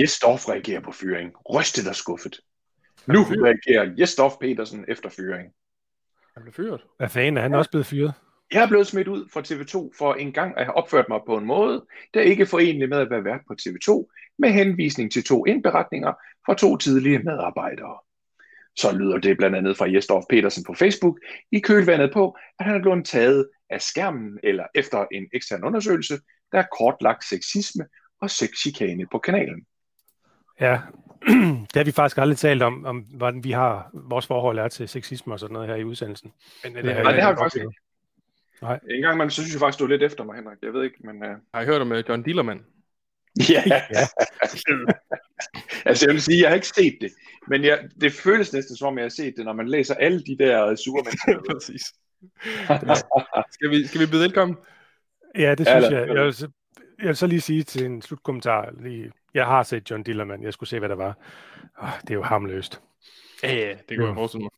Jesdorf reagerer på fyring. Rystet og skuffet. Nu reagerer Jesdorf Petersen efter fyring. Han blev fyret. Hvad fanden er han også blevet fyret? Jeg er blevet smidt ud fra TV2 for en gang at have opført mig på en måde, der ikke er forenelig med at være vært på TV2, med henvisning til to indberetninger fra to tidlige medarbejdere. Så lyder det blandt andet fra Jesdorf Petersen på Facebook i kølvandet på, at han er blevet taget af skærmen eller efter en ekstern undersøgelse, der er kortlagt sexisme og sexchikane på kanalen. Ja, det har vi faktisk aldrig talt om, om hvordan vi har, vores forhold er til sexisme og sådan noget her i udsendelsen. Men er det- det, Nej, det har vi faktisk ikke. Nej. En gang man så synes jeg faktisk, du er lidt efter mig, Henrik. Jeg ved ikke, men... Uh... har I hørt om uh, John Dillermand? Ja. altså, jeg vil sige, jeg har ikke set det. Men jeg, det føles næsten som om, jeg har set det, når man læser alle de der sure mennesker. Præcis. skal, vi, skal vi byde velkommen? Ja, det Ja, synes lad- jeg. Jeg vil, jeg vil så lige sige til en slutkommentar, lige, jeg har set John Dillermand, jeg skulle se, hvad der var. Oh, det er jo harmløst. Ja, ja, det kunne Ja. jeg forestille mig.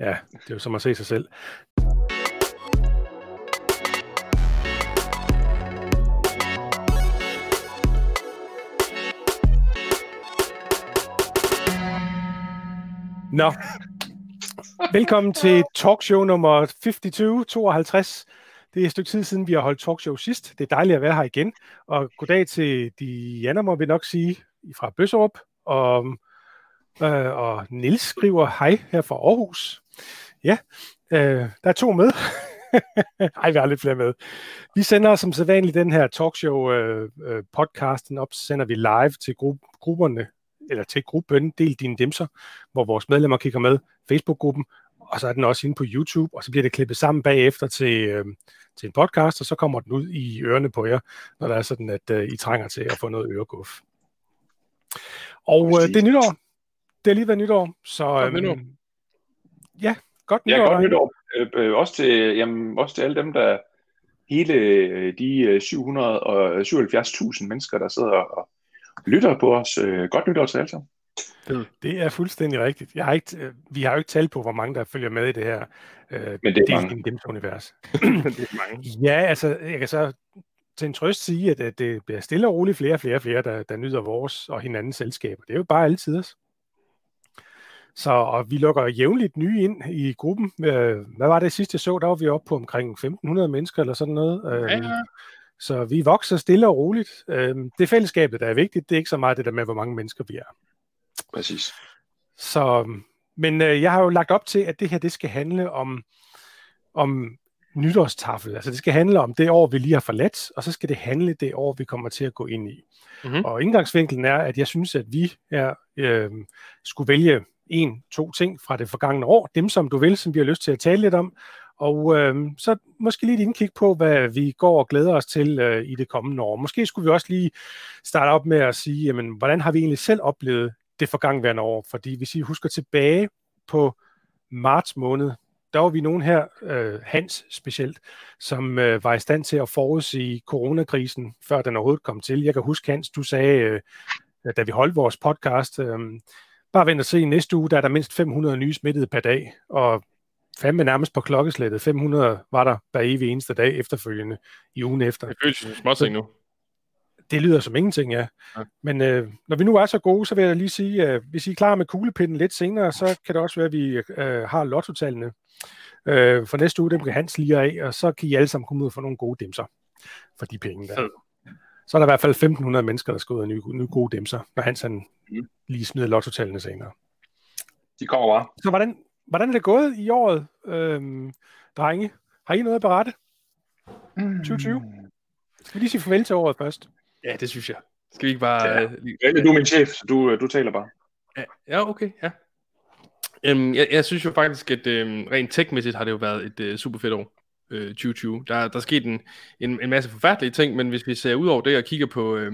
Ja, det er jo som at se sig selv. Nå, velkommen til talkshow nummer 52, 52. Det er et stykke tid siden, vi har holdt talkshow sidst. Det er dejligt at være her igen. Og goddag til Diana, må vi nok sige, fra Bøsserup. Og, øh, og Nils skriver hej her fra Aarhus. Ja, øh, der er to med. Ej, vi har lidt flere med. Vi sender som sædvanligt den her talkshow øh, øh, podcasten op, så sender vi live til gru- grupperne, eller til gruppen Del Dine Dimser, hvor vores medlemmer kigger med, Facebook-gruppen, og så er den også inde på YouTube, og så bliver det klippet sammen bagefter til, øh, til en podcast, og så kommer den ud i ørerne på jer, når der er sådan, at øh, I trænger til at få noget øreguff. Og øh, det er nytår. Det er lige været nytår, så... Godt nytår. Ja, godt Ja, nytår. godt nytår. Øh, øh, også, til, jamen, også til alle dem, der hele øh, de øh, 777.000 mennesker, der sidder og lytter på os. Øh, godt nytår til alle sammen. Det er fuldstændig rigtigt. Jeg har ikke, øh, vi har jo ikke tal på, hvor mange der følger med i det her øh, Men det er mange. univers. det er mange. Ja, altså, jeg kan så til en trøst sige, at, at det bliver stille og roligt flere og flere og flere, der, der nyder vores og hinandens selskaber. Det er jo bare altid. Så og vi lukker jævnligt nye ind i gruppen. Øh, Hvad var det sidste jeg så? Der var vi oppe på omkring 1500 mennesker eller sådan noget. Øhm, Ja, ja. Så vi vokser stille og roligt. Det er fællesskabet, der er vigtigt. Det er ikke så meget det der med, hvor mange mennesker vi er. Præcis. Så, men øh, jeg har jo lagt op til, at det her det skal handle om, om nytårstafel. Altså det skal handle om det år, vi lige har forladt, og så skal det handle det år, vi kommer til at gå ind i. Mhm. Og indgangsvinkelen er, at jeg synes, at vi er, øh, skulle vælge en, to ting fra det forgangne år, dem som du vil, som vi har lyst til at tale lidt om, og øh, så måske lige et indkig på, hvad vi går og glæder os til øh, i det kommende år. Måske skulle vi også lige starte op med at sige, jamen, hvordan har vi egentlig selv oplevet det forgangværende år? Fordi hvis I husker tilbage på marts måned, der var vi nogen her, øh, Hans specielt, som øh, var i stand til at forudsige coronakrisen, før den overhovedet kom til. Jeg kan huske, Hans, du sagde, øh, da vi holdt vores podcast, øh, bare vent og se, næste uge, der er der mindst 500 nye smittede per dag, og fandme nærmest på klokkeslættet. 500 var der hver evig eneste dag efterfølgende i ugen efter. Det føles som småting nu. Det lyder som ingenting, ja. Ja. Men øh, når vi nu er så gode, så vil jeg lige sige, at hvis I er klar med kuglepinden lidt senere, så kan det også være, at vi øh, har lottotallene øh, for næste uge. Dem kan Hans lige af, og så kan I alle sammen komme ud og få nogle gode dimser for de penge der. Fed. Så er der i hvert fald 1.500 mennesker, der skal ud og nye, nye gode dimser, når Hans han Mm. lige smider lottotallene senere. De kommer bare. Så hvordan, hvordan er det gået i året, øhm, drenge? Har I noget at berette? 2020? Skal vi lige sige farvel til året først? Ja, det synes jeg. Skal vi ikke bare... Ja. øh, du er min chef, så du, øh, du taler bare. Ja, ja okay, ja. Øhm, jeg, jeg synes jo faktisk, at øhm, rent tekmæssigt har det jo været et øh, super fedt år, øh, 2020. Der, der er sket en, en, en masse forfærdelige ting, men hvis vi ser ud over det og kigger på, øh,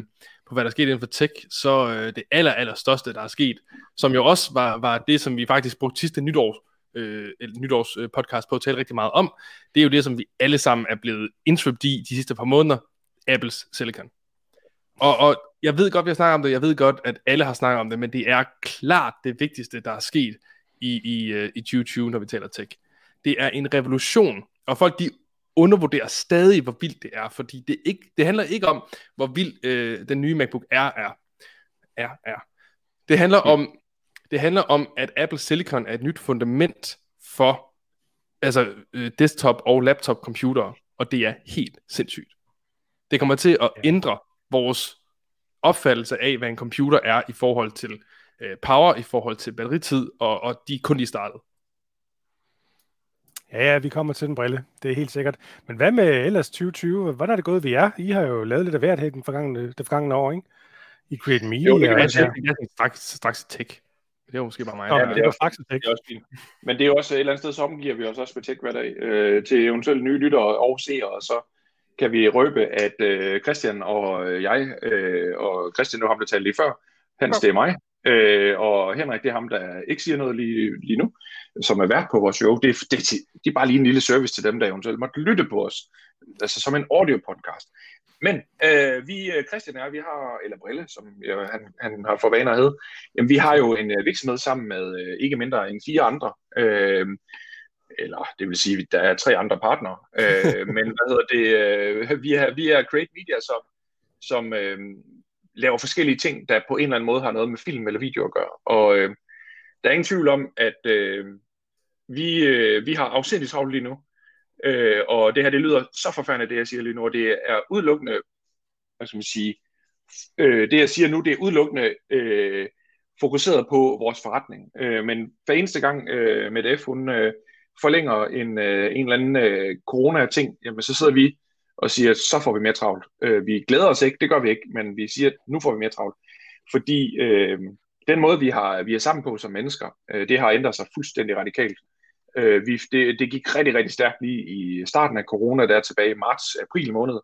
på hvad der er sket inden for tech, så øh, det aller, aller største, der er sket, som jo også var, var det, som vi faktisk brugte sidste nytår, øh, nytårs øh, podcast på at tale rigtig meget om, det er jo det, som vi alle sammen er blevet indsvøbt i de sidste par måneder, Apples Silicon. Og, og jeg ved godt, vi har snakket om det, jeg ved godt, at alle har snakket om det, men det er klart det vigtigste, der er sket i, i, øh, i 2020, når vi taler tech. Det er en revolution, og folk de undervurderer stadig, hvor vildt det er, fordi det, ikke, det handler ikke om, hvor vild øh, den nye MacBook Air er. er, er. Det handler om, det handler om, at Apple Silicon er et nyt fundament for altså, øh, desktop og laptop computere, og det er helt sindssygt. Det kommer til at ændre vores opfattelse af, hvad en computer er i forhold til øh, power, i forhold til batteritid, og, og de kun de startet. Ja, ja, vi kommer til den brille. Det er helt sikkert. Men hvad med ellers 2020? Hvordan er det gået ved jer? I har jo lavet lidt af hvert her den forgangne, det forgangne år, ikke? I Create Me. Jo, det kan og, være, straks, straks tech. Det er måske bare mig. Nå, Ja, men det det er var også- faktisk Det ikke. er også fint. Men det er jo også et eller andet sted, så omgiver vi os også med tech hver dag øh, til eventuelt nye lyttere og seere, og så kan vi røbe, at øh, Christian og øh, jeg, øh, og Christian, nu ham, der talte lige før, Hans, det er mig, øh, og Henrik, det er ham, der ikke siger noget lige, lige nu, som er vært på vores show. Det, er- det, det er bare lige en lille service til dem, der eventuelt måtte lytte på os, altså som en audio podcast. Men øh, vi, øh, Christian og jeg, vi har, eller Brille, som jeg, han, han har for vaner at hedde, jamen, vi har jo en øh, virksomhed sammen med øh, ikke mindre end fire andre. Øh, eller det vil sige, der er tre andre partnere. Øh, men hvad hedder det? Øh, vi, er, vi er Create Media, som, som øh, laver forskellige ting, der på en eller anden måde har noget med film eller video at gøre. Og øh, der er ingen tvivl om, at øh, vi, øh, vi har afsindigt travlt lige nu. Øh, og det her, det lyder så forfærdeligt, det jeg siger lige nu, og det er udelukkende, hvad skal man sige, øh, det jeg siger nu, det er udelukkende øh, fokuseret på vores forretning. Øh, men hver eneste gang øh, med F, hun øh, forlænger en, øh, en eller anden øh, corona-ting, jamen så sidder vi og siger, så får vi mere travlt. Øh, vi glæder os ikke, det gør vi ikke, men vi siger, nu får vi mere travlt. Fordi øh, den måde, vi har vi er sammen på som mennesker, øh, det har ændret sig fuldstændig radikalt. Øh, vi, det, det gik rigtig, rigtig stærkt lige i starten af corona, der tilbage i marts-april måned,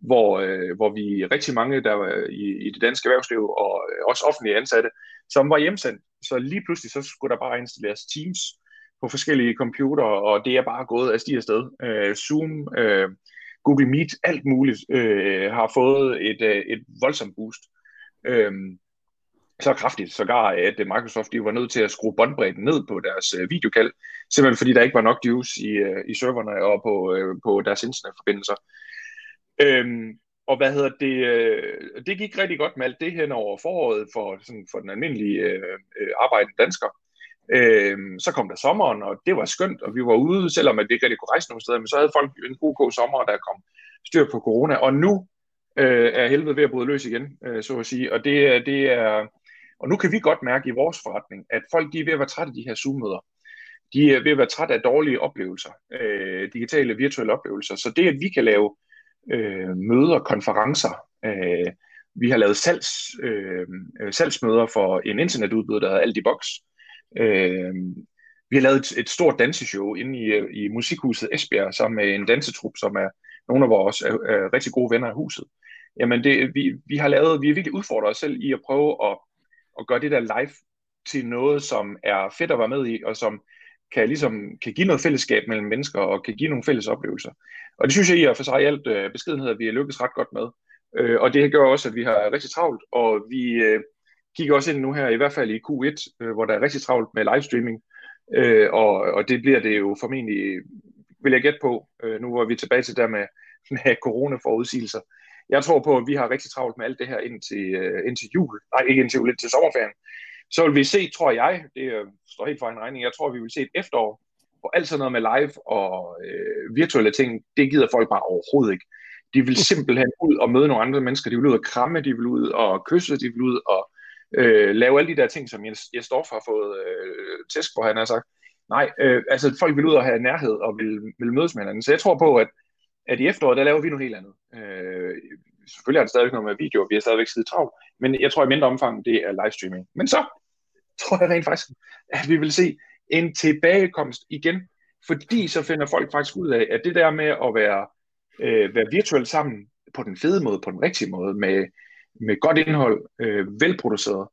hvor, øh, hvor vi rigtig mange, der var i, i det danske erhvervsliv, og øh, også offentlige ansatte, som var hjemsendt. Så lige pludselig, så skulle der bare installeres Teams på forskellige computere, og det er bare gået af stige afsted. Øh, Zoom, øh, Google Meet, alt muligt øh, har fået et, øh, et voldsomt boost. Øh, så kraftigt, sågar at Microsoft de var nødt til at skrue båndbredden ned på deres øh, videokald, simpelthen fordi der ikke var nok juice i, øh, i serverne og på, øh, på deres internetforbindelser. Øhm, og hvad hedder det, øh, det gik rigtig godt med alt det hen over foråret for, sådan, for den almindelige øh, øh, arbejdende dansker. Øh, så kom der sommeren, og det var skønt, og vi var ude, selvom at det ikke rigtig kunne rejse nogen steder, men så havde folk en god sommer, og der kom styr på corona, og nu øh, er helvede ved at bryde løs igen, øh, så at sige, og det, det er, og nu kan vi godt mærke i vores forretning, at folk de er ved at være trætte af de her Zoom-møder. De er ved at være trætte af dårlige oplevelser, øh, digitale, virtuelle oplevelser, så det, at vi kan lave øh, møder, konferencer. Øh, vi har lavet salgs, øh, salgsmøder for en internetudbyder, der hedder Aldibox. Øh, Øh, vi har lavet et, et stort danseshow inde i, øh, i Musikhuset Esbjerg sammen med en dansetrup, som er nogle af vores er, er rigtig gode venner af huset. Jamen, det, vi, vi har lavet, vi har virkelig udfordret os selv i at prøve at, at gøre det der live til noget, som er fedt at være med i, og som kan, ligesom, kan give noget fællesskab mellem mennesker, og kan give nogle fælles oplevelser. Og det synes jeg i og for sig i alt øh, beskedenhed, at vi har lykkes ret godt med. Øh, og det gør også, at vi har rigtig travlt, og vi øh, kigger også ind nu her, i hvert fald i Q1, øh, hvor der er rigtig travlt med livestreaming. Øh, og, og det bliver det jo formentlig, vil jeg gætte på, øh, nu hvor vi er tilbage til der med, med corona-forudsigelser. Jeg tror på, at vi har rigtig travlt med alt det her indtil, øh, indtil jul. Nej, ikke indtil jul, indtil sommerferien. Så vil vi se, tror jeg, det øh, står helt for en regning, jeg tror, vi vil se et efterår, hvor alt sådan noget med live og øh, virtuelle ting, det gider folk bare overhovedet ikke. De vil simpelthen ud og møde nogle andre mennesker, de vil ud og kramme, de vil ud og kysse, de vil ud og øh, lave alle de der ting, som Jens, Jens Dorf har fået øh, tæsk for, han har sagt. Nej, øh, altså folk vil ud og have nærhed og vil, vil mødes med hinanden. Så jeg tror på, at, at i efteråret, der laver vi noget helt andet. Øh, selvfølgelig er det stadigvæk noget med video, vi er stadigvæk skide travlt, men jeg tror i mindre omfang, det er livestreaming. Men så tror jeg rent faktisk, at vi vil se en tilbagekomst igen, fordi så finder folk faktisk ud af, at det der med at være, øh, være virtuelt sammen på den fede måde, på den rigtige måde, med, med godt indhold, øh, velproduceret,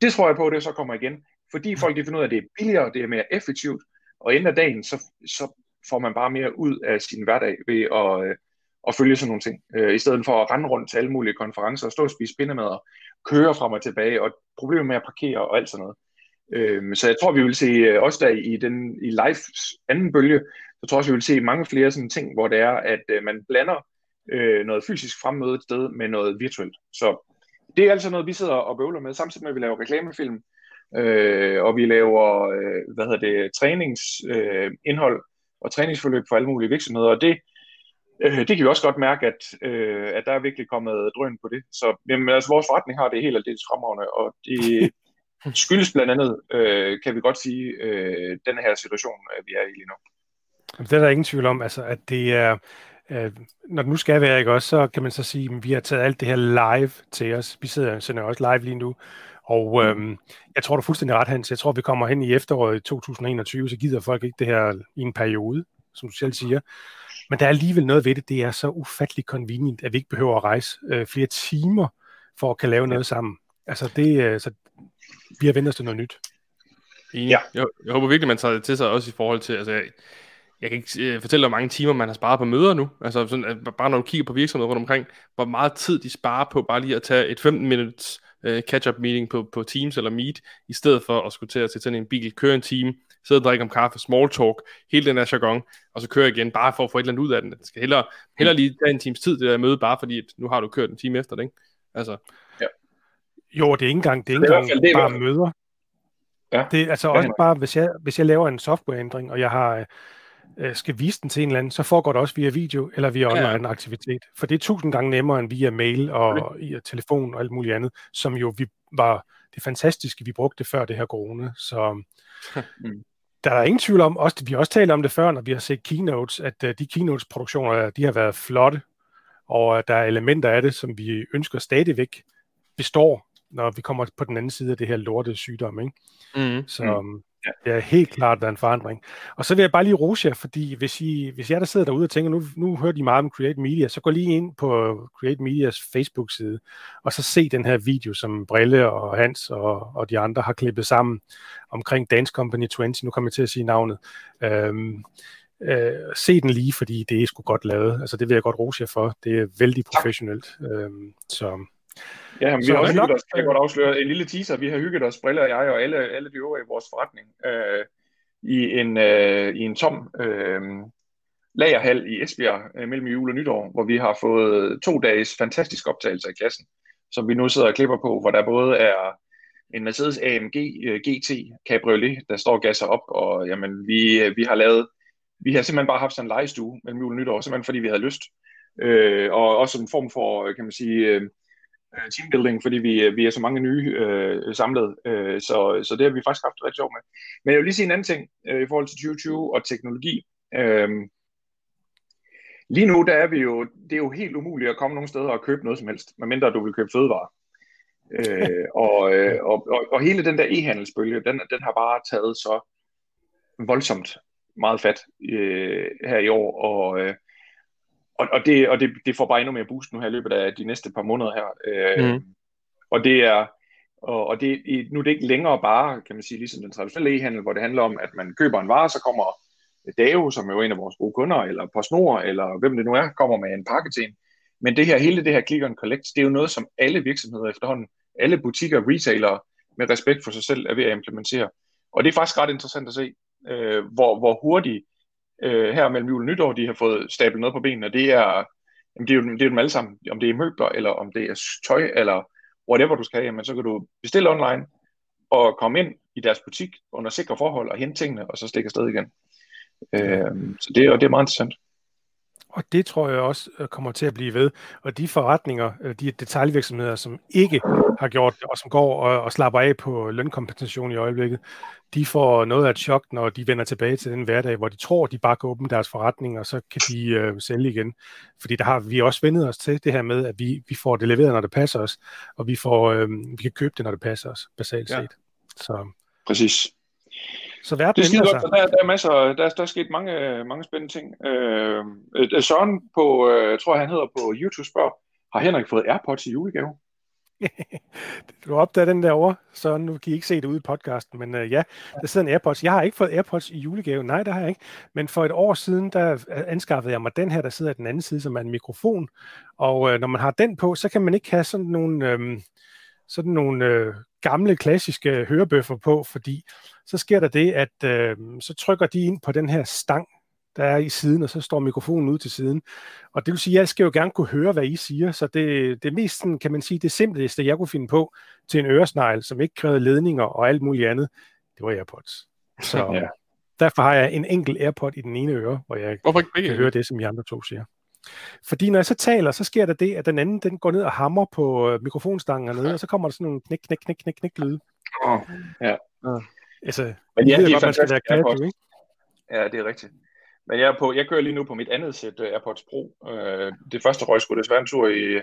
det tror jeg på, at det så kommer igen. Fordi folk de finder ud af, at det er billigere, det er mere effektivt, og af dagen, så, så får man bare mere ud af sin hverdag ved at, øh, at følge sådan nogle ting. Øh, I stedet for at rende rundt til alle mulige konferencer, og stå og spise pindemad, køre frem og tilbage, og problemer med at parkere og alt sådan noget. Øh, så jeg tror, vi vil se, øh, også der i, den, i live anden bølge, så tror jeg også, vi vil se mange flere sådan ting, hvor det er, at øh, man blander øh, noget fysisk fremmøde et sted med noget virtuelt. Så det er altså noget, vi sidder og bøvler med, samtidig med, at vi laver reklamefilm, øh, og vi laver, øh, hvad hedder det, træningsindhold øh, og træningsforløb for alle mulige virksomheder, og det, øh, det kan vi også godt mærke, at, øh, at der er virkelig kommet drøn på det. Så jamen, altså, vores forretning har det helt aldeles fremragende, og det skyldes blandt andet, øh, kan vi godt sige, øh, den her situation, vi er i lige nu. Det er der ingen tvivl om, altså, at det er, øh, når det nu skal være, ikke også, så kan man så sige, at vi har taget alt det her live til os. Vi sidder sender også live lige nu, og øh, jeg tror, du er fuldstændig ret, Hans. Jeg tror, vi kommer hen i efteråret i 2021, så gider folk ikke det her i en periode, som du selv siger. Men der er alligevel noget ved det. Det er så ufattelig convenient, at vi ikke behøver at rejse øh, flere timer for at kan lave noget sammen. Altså, det, øh, så vi har vendt os til noget nyt. Ja. Jeg, jeg håber virkelig, man tager det til sig også i forhold til, altså, jeg, jeg kan ikke øh, fortælle, hvor mange timer man har sparet på møder nu. Altså sådan, at bare når du kigger på virksomheder rundt omkring, hvor meget tid de sparer på bare lige at tage et 15 minuts øh, catch-up meeting på, på Teams eller Meet, i stedet for at skulle til at sætte en bil, køre en time, sidde og drikke om kaffe, small talk, hele den der jargon, og så køre igen, bare for at få et eller andet ud af den. Det skal hellere, hellere lige tage en times tid, det der møde, bare fordi, at nu har du kørt en time efter det, ikke? Altså. Ja. Jo, det er ikke engang, det er ikke engang det er bare møder. Ja. Det er altså også bare, hvis jeg, hvis jeg laver en softwareændring, og jeg har øh, skal vise den til en eller anden, så foregår det også via video eller via online aktivitet. For det er tusind gange nemmere end via mail og okay. telefon og alt muligt andet, som jo vi var det fantastiske, vi brugte før det her corona. Så mm. der er ingen tvivl om, også, vi har også talt om det før, når vi har set keynotes, at uh, de keynotes-produktioner, de har været flotte, og der er elementer af det, som vi ønsker stadigvæk består, når vi kommer på den anden side af det her lorte sygdom. Ikke? Mm. Så mm. Ja. Det helt klart været en forandring. Og så vil jeg bare lige rose jer, fordi hvis, I, hvis jeg der sidder derude og tænker, nu, nu hører de meget om Create Media, så gå lige ind på Create Medias Facebook-side, og så se den her video, som Brille og Hans og, og de andre har klippet sammen omkring Dance Company 20. Nu kommer jeg til at sige navnet. Øhm, øh, se den lige, fordi det er sgu godt lavet. Altså det vil jeg godt rose jer for. Det er vældig professionelt. Øhm, så Ja, men vi har også hygget os, kan jeg godt afsløre, en lille teaser. Vi har hygget os, Brille og jeg og alle, alle de øvrige i vores forretning, øh, i, en, øh, i en tom øh, lagerhal i Esbjerg øh, mellem jul og nytår, hvor vi har fået to dages fantastisk optagelse af klassen, som vi nu sidder og klipper på, hvor der både er en Mercedes AMG øh, GT Cabriolet, der står gasser op, og jamen, vi, øh, vi har lavet, vi har simpelthen bare haft sådan en legestue mellem jul og nytår, simpelthen fordi vi havde lyst. Øh, og også en form for, kan man sige, øh, øh, teambuilding, fordi vi, øh, vi er så mange nye øh, samlet. Øh, så, så det har vi faktisk haft rigtig sjovt med. Men jeg vil lige sige en anden ting øh, i forhold til 2020 og teknologi. Øh, lige nu, der er vi jo, det er jo helt umuligt at komme nogen steder og købe noget som helst, medmindre du vil købe fødevarer. øh, og, øh, og, og, og hele den der e-handelsbølge, den, den har bare taget så voldsomt meget fat øh, her i år, og, øh, og, og, det, og det, det får bare endnu mere boost nu her i løbet af de næste par måneder her. Øh, mm. Og det er, og, og det, nu er det ikke længere bare, kan man sige, ligesom den traditionelle e-handel, hvor det handler om, at man køber en vare, så kommer Dave, som er jo en af vores gode kunder, eller PostNord, eller hvem det nu er, kommer med en pakke til en. Men det her, hele det her click and collect, det er jo noget, som alle virksomheder efterhånden, alle butikker, retailer med respekt for sig selv er ved at implementere. Og det er faktisk ret interessant at se, øh, hvor, hvor hurtigt øh, her mellem jul og nytår, de har fået stablet noget på benene, det er, jamen det, er jo, det er dem alle sammen, om det er møbler, eller om det er tøj, eller whatever du skal have, jamen så kan du bestille online, og komme ind i deres butik under sikre forhold, og hente tingene, og så stikke afsted igen. Øh, så det, og det er meget interessant. Og det tror jeg også øh, kommer til at blive ved. Og de forretninger, øh, de detaljvirksomheder, som ikke har gjort det, og som går og, og slapper af på lønkompensation i øjeblikket, de får noget af et chok, når de vender tilbage til den hverdag, hvor de tror, de bare kan åbne deres forretning, og så kan de øh, sælge igen. Fordi der har vi også vendet os til det her med, at vi, vi får det leveret, når det passer os, og vi, får, øh, vi kan købe det, når det passer os, basalt set. Ja. Så. Præcis. Så verden det er godt, der, der, er masser, der, der er sket mange, mange spændende ting. Øh, øh, Søren på, øh, jeg tror han hedder på YouTube spørger, har Henrik fået AirPods i julegave? du opdager den der over, så nu kan I ikke se det ude i podcasten, men uh, ja, der sidder en AirPods. Jeg har ikke fået AirPods i julegave, nej, det har jeg ikke, men for et år siden, der anskaffede jeg mig den her, der sidder i den anden side, som er en mikrofon, og uh, når man har den på, så kan man ikke have sådan nogle, øhm, sådan nogle øh, gamle, klassiske hørebøffer på, fordi så sker der det, at øh, så trykker de ind på den her stang, der er i siden, og så står mikrofonen ud til siden. Og det vil sige, at jeg skal jo gerne kunne høre, hvad I siger, så det, det mest, kan man sige, det simpleste, jeg kunne finde på til en øresnegl, som ikke krævede ledninger og alt muligt andet, det var AirPods. Så ja. derfor har jeg en enkelt AirPod i den ene øre, hvor jeg Hvorfor ikke kan høre det, som I andre to siger. Fordi når jeg så taler, så sker der det, at den anden den går ned og hammer på øh, mikrofonstangen hernede, og så kommer der sådan nogle knæk, knæk, knæk, knæk, knæk lyde. Oh, ja. Altså, Men ja, det er fantastisk. Være ikke? Ja, det er rigtigt. Men jeg, er på, jeg kører lige nu på mit andet sæt uh, AirPods Pro. Uh, det første røg skulle desværre en tur i,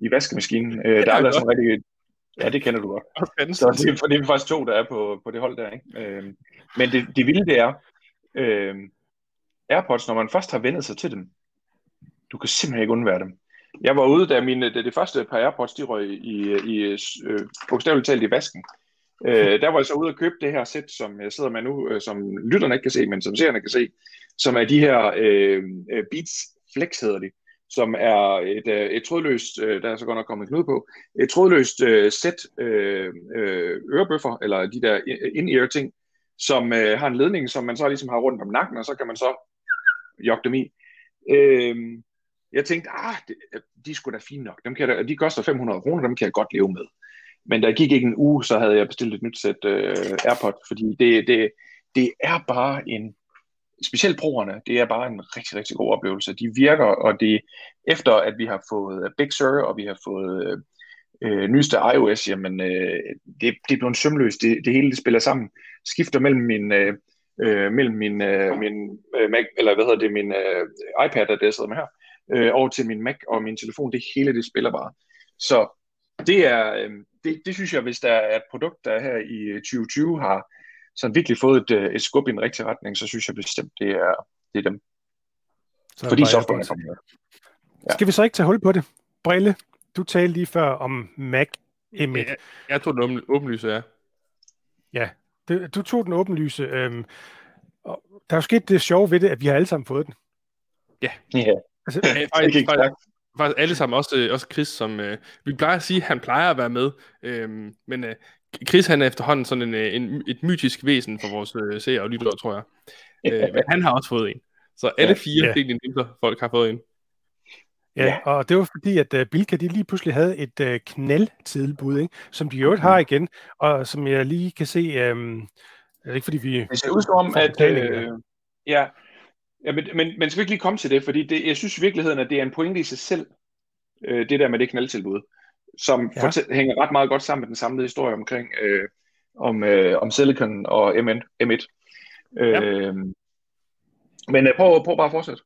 i vaskemaskinen. Uh, der er aldrig sådan rigtig... Ja, det kender du godt. Så det, er, det er faktisk to, der er på, på det hold der. Ikke? Uh, men det, det vilde det er, uh, AirPods, når man først har vendet sig til dem, du kan simpelthen ikke undvære dem. Jeg var ude, da, mine, da det første par AirPods, de røg i, i øh, bogstaveligt talt i vasken. Øh, der var jeg så ude og købe det her sæt, som jeg sidder med nu, øh, som lytterne ikke kan se, men som seerne kan se, som er de her øh, øh Beats Flex hedder de, som er et, øh, et trådløst, øh, der er så godt nok kommet knude på, et trådløst øh, sæt øh, øh, ørebøffer, eller de der in-ear ting, som øh, har en ledning, som man så ligesom har rundt om nakken, og så kan man så jogge dem i. Øh, jeg tænkte, ah, det, de er sgu da fine nok. Dem kan jeg, de koster 500 kroner, dem kan jeg godt leve med. Men der gik ikke en uge, så havde jeg bestilt et nyt sæt øh, AirPod, fordi det, det, det er bare en, specielt brugerne, det er bare en rigtig, rigtig god oplevelse. De virker, og det efter at vi har fået øh, Big Sur, og vi har fået øh, øh, nyeste iOS, jamen øh, det, det er blevet sømløst. Det, det hele det spiller sammen. Skifter mellem min, øh, øh mellem min, øh, min øh, Mac, eller hvad hedder det, min øh, iPad, der jeg sidder med her, øh, over til min Mac og min telefon. Det hele, det spiller bare. Så det er, øh, det, det synes jeg, hvis der er et produkt, der her i 2020 har sådan virkelig fået et, øh, et skub i en rigtig retning, så synes jeg bestemt, det er, det er dem. Så Fordi software er kommet ja. Skal vi så ikke tage hul på det? Brille, du talte lige før om Mac M1. Jeg, jeg tog den åbenlyse, ja. Ja, du, du tog den åbenlyse. Øhm, og der er jo sket det sjove ved det, at vi har alle sammen fået den. Ja. ja. Altså, ja, faktisk, faktisk, faktisk alle sammen, også, øh, også Chris, som øh, vi plejer at sige, han plejer at være med, øh, men øh, Chris han er efterhånden sådan en, øh, en, et mytisk væsen for vores øh, seere og lyttere, tror jeg. Øh, men han har også fået en. Så alle fire ja. delen folk har fået en. Ja, ja, og det var fordi, at uh, Bilka de lige pludselig havde et uh, knaldtilbud, ikke? som de jo har igen, og som jeg lige kan se, um, det ikke fordi vi... Det ser ud som, at... Øh, ja, Ja, men, men, men skal vi ikke lige komme til det, fordi det, jeg synes i virkeligheden, at det er en pointe i sig selv, øh, det der med det knaldtilbud, som ja. fortæl, hænger ret meget godt sammen med den samlede historie omkring øh, om, øh, om Silicon og MN, M1. Ja. Øh, men øh, prøv, prøv bare at fortsætte.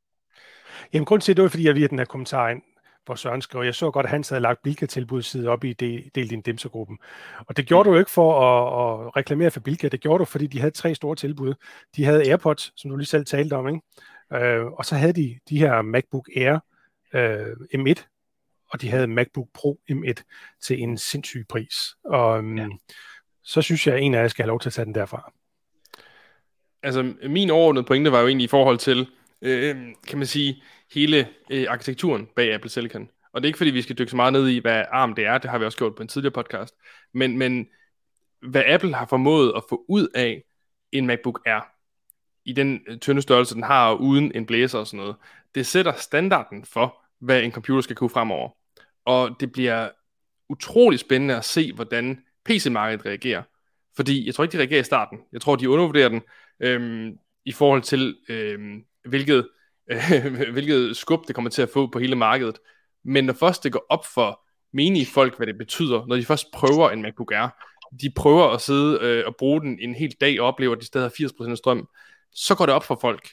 Jamen grund til det var, fordi jeg via den her kommentar ind, hvor Søren skrev, jeg så godt, at han havde lagt Bilka side op i del, del din dimsergruppen. Og det gjorde du ikke for at, at reklamere for Bilka, det gjorde du, fordi de havde tre store tilbud. De havde AirPods, som du lige selv talte om, ikke? Øh, og så havde de de her MacBook Air øh, M1, og de havde MacBook Pro M1 til en sindssyg pris. Og øhm, ja. så synes jeg, at en af jer skal have lov til at tage den derfra. Altså, min overordnede pointe var jo egentlig i forhold til, øh, kan man sige, hele øh, arkitekturen bag Apple Silicon. Og det er ikke fordi, vi skal dykke så meget ned i, hvad ARM det er, det har vi også gjort på en tidligere podcast, men, men hvad Apple har formået at få ud af en MacBook Air, i den øh, tynde størrelse, den har, uden en blæser og sådan noget, det sætter standarden for, hvad en computer skal kunne fremover. Og det bliver utrolig spændende at se, hvordan PC-markedet reagerer. Fordi jeg tror ikke, de reagerer i starten. Jeg tror, de undervurderer den øhm, i forhold til, øhm, hvilket hvilket skub det kommer til at få på hele markedet. Men når først det går op for menige folk, hvad det betyder, når de først prøver en MacBook Air, de prøver at sidde øh, og bruge den en hel dag og oplever, at de stadig har 80% strøm, så går det op for folk.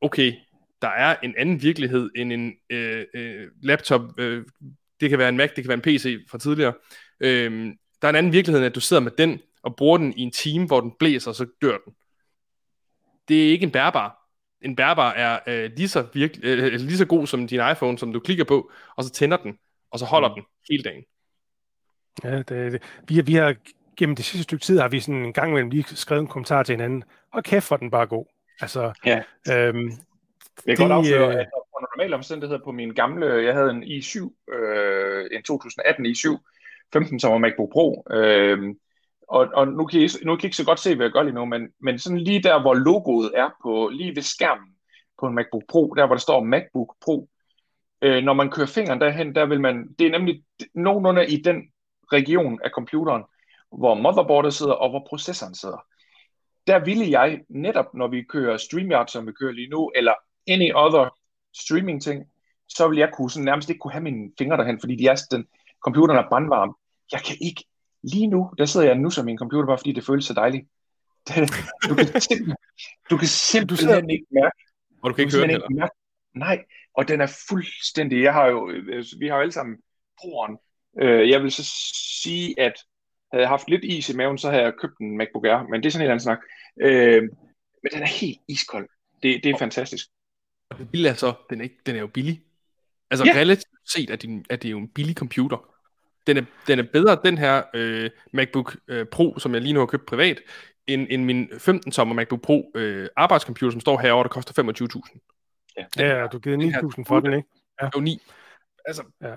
Okay, der er en anden virkelighed end en øh, øh, laptop. Øh, det kan være en Mac, det kan være en PC fra tidligere. Øh, der er en anden virkelighed, end at du sidder med den og bruger den i en time, hvor den blæser, og så dør den. Det er ikke en bærbar en bærbar er øh, lige, så virke, øh, lige så god som din iPhone, som du klikker på, og så tænder den, og så holder mm. den hele dagen. Ja, det, det. Vi, vi har gennem det sidste stykke tid, har vi sådan en gang imellem lige skrevet en kommentar til hinanden, og kæft for den bare god. Altså, ja. øhm, jeg kan godt afsløre, øh, at under normale omstændigheder på min gamle, jeg havde en i7, øh, en 2018 i7, 15 som var MacBook Pro, øh, og, og nu, kan I, nu kan I ikke så godt se, hvad jeg gør lige nu, men, men sådan lige der, hvor logoet er på, lige ved skærmen, på en MacBook Pro, der hvor der står MacBook Pro. Øh, når man kører fingeren derhen, der vil man, det er nemlig nogenlunde i den region af computeren, hvor motherboardet sidder og hvor processoren sidder. Der ville jeg netop, når vi kører StreamYard, som vi kører lige nu, eller any other streaming ting, så vil jeg kunne sådan nærmest ikke kunne have mine fingre derhen, fordi de er, den, computeren er brandvarm. Jeg kan ikke, lige nu, der sidder jeg nu som min computer, bare fordi det føles så dejligt. du kan simpelthen, du kan simpelthen ikke mærke, og du kan ikke høre den mærke, Nej, og den er fuldstændig, jeg har jo, øh, vi har jo alle sammen proeren. Øh, jeg vil så sige, at havde jeg haft lidt is i maven, så havde jeg købt en MacBook Air, men det er sådan en anden snak. Øh, men den er helt iskold. Det, det er fantastisk. Og det billige er så, den er, ikke, den er jo billig. Altså ja. relativt set er det, er det jo en billig computer. Den er, den er bedre, den her øh, MacBook øh, Pro, som jeg lige nu har købt privat, end, end min 15-tommer MacBook Pro øh, arbejdscomputer, som står herovre, der koster 25.000. Ja, ja, du givet 9.000 for den, ikke? Ja. Jo, 9. Altså, ja.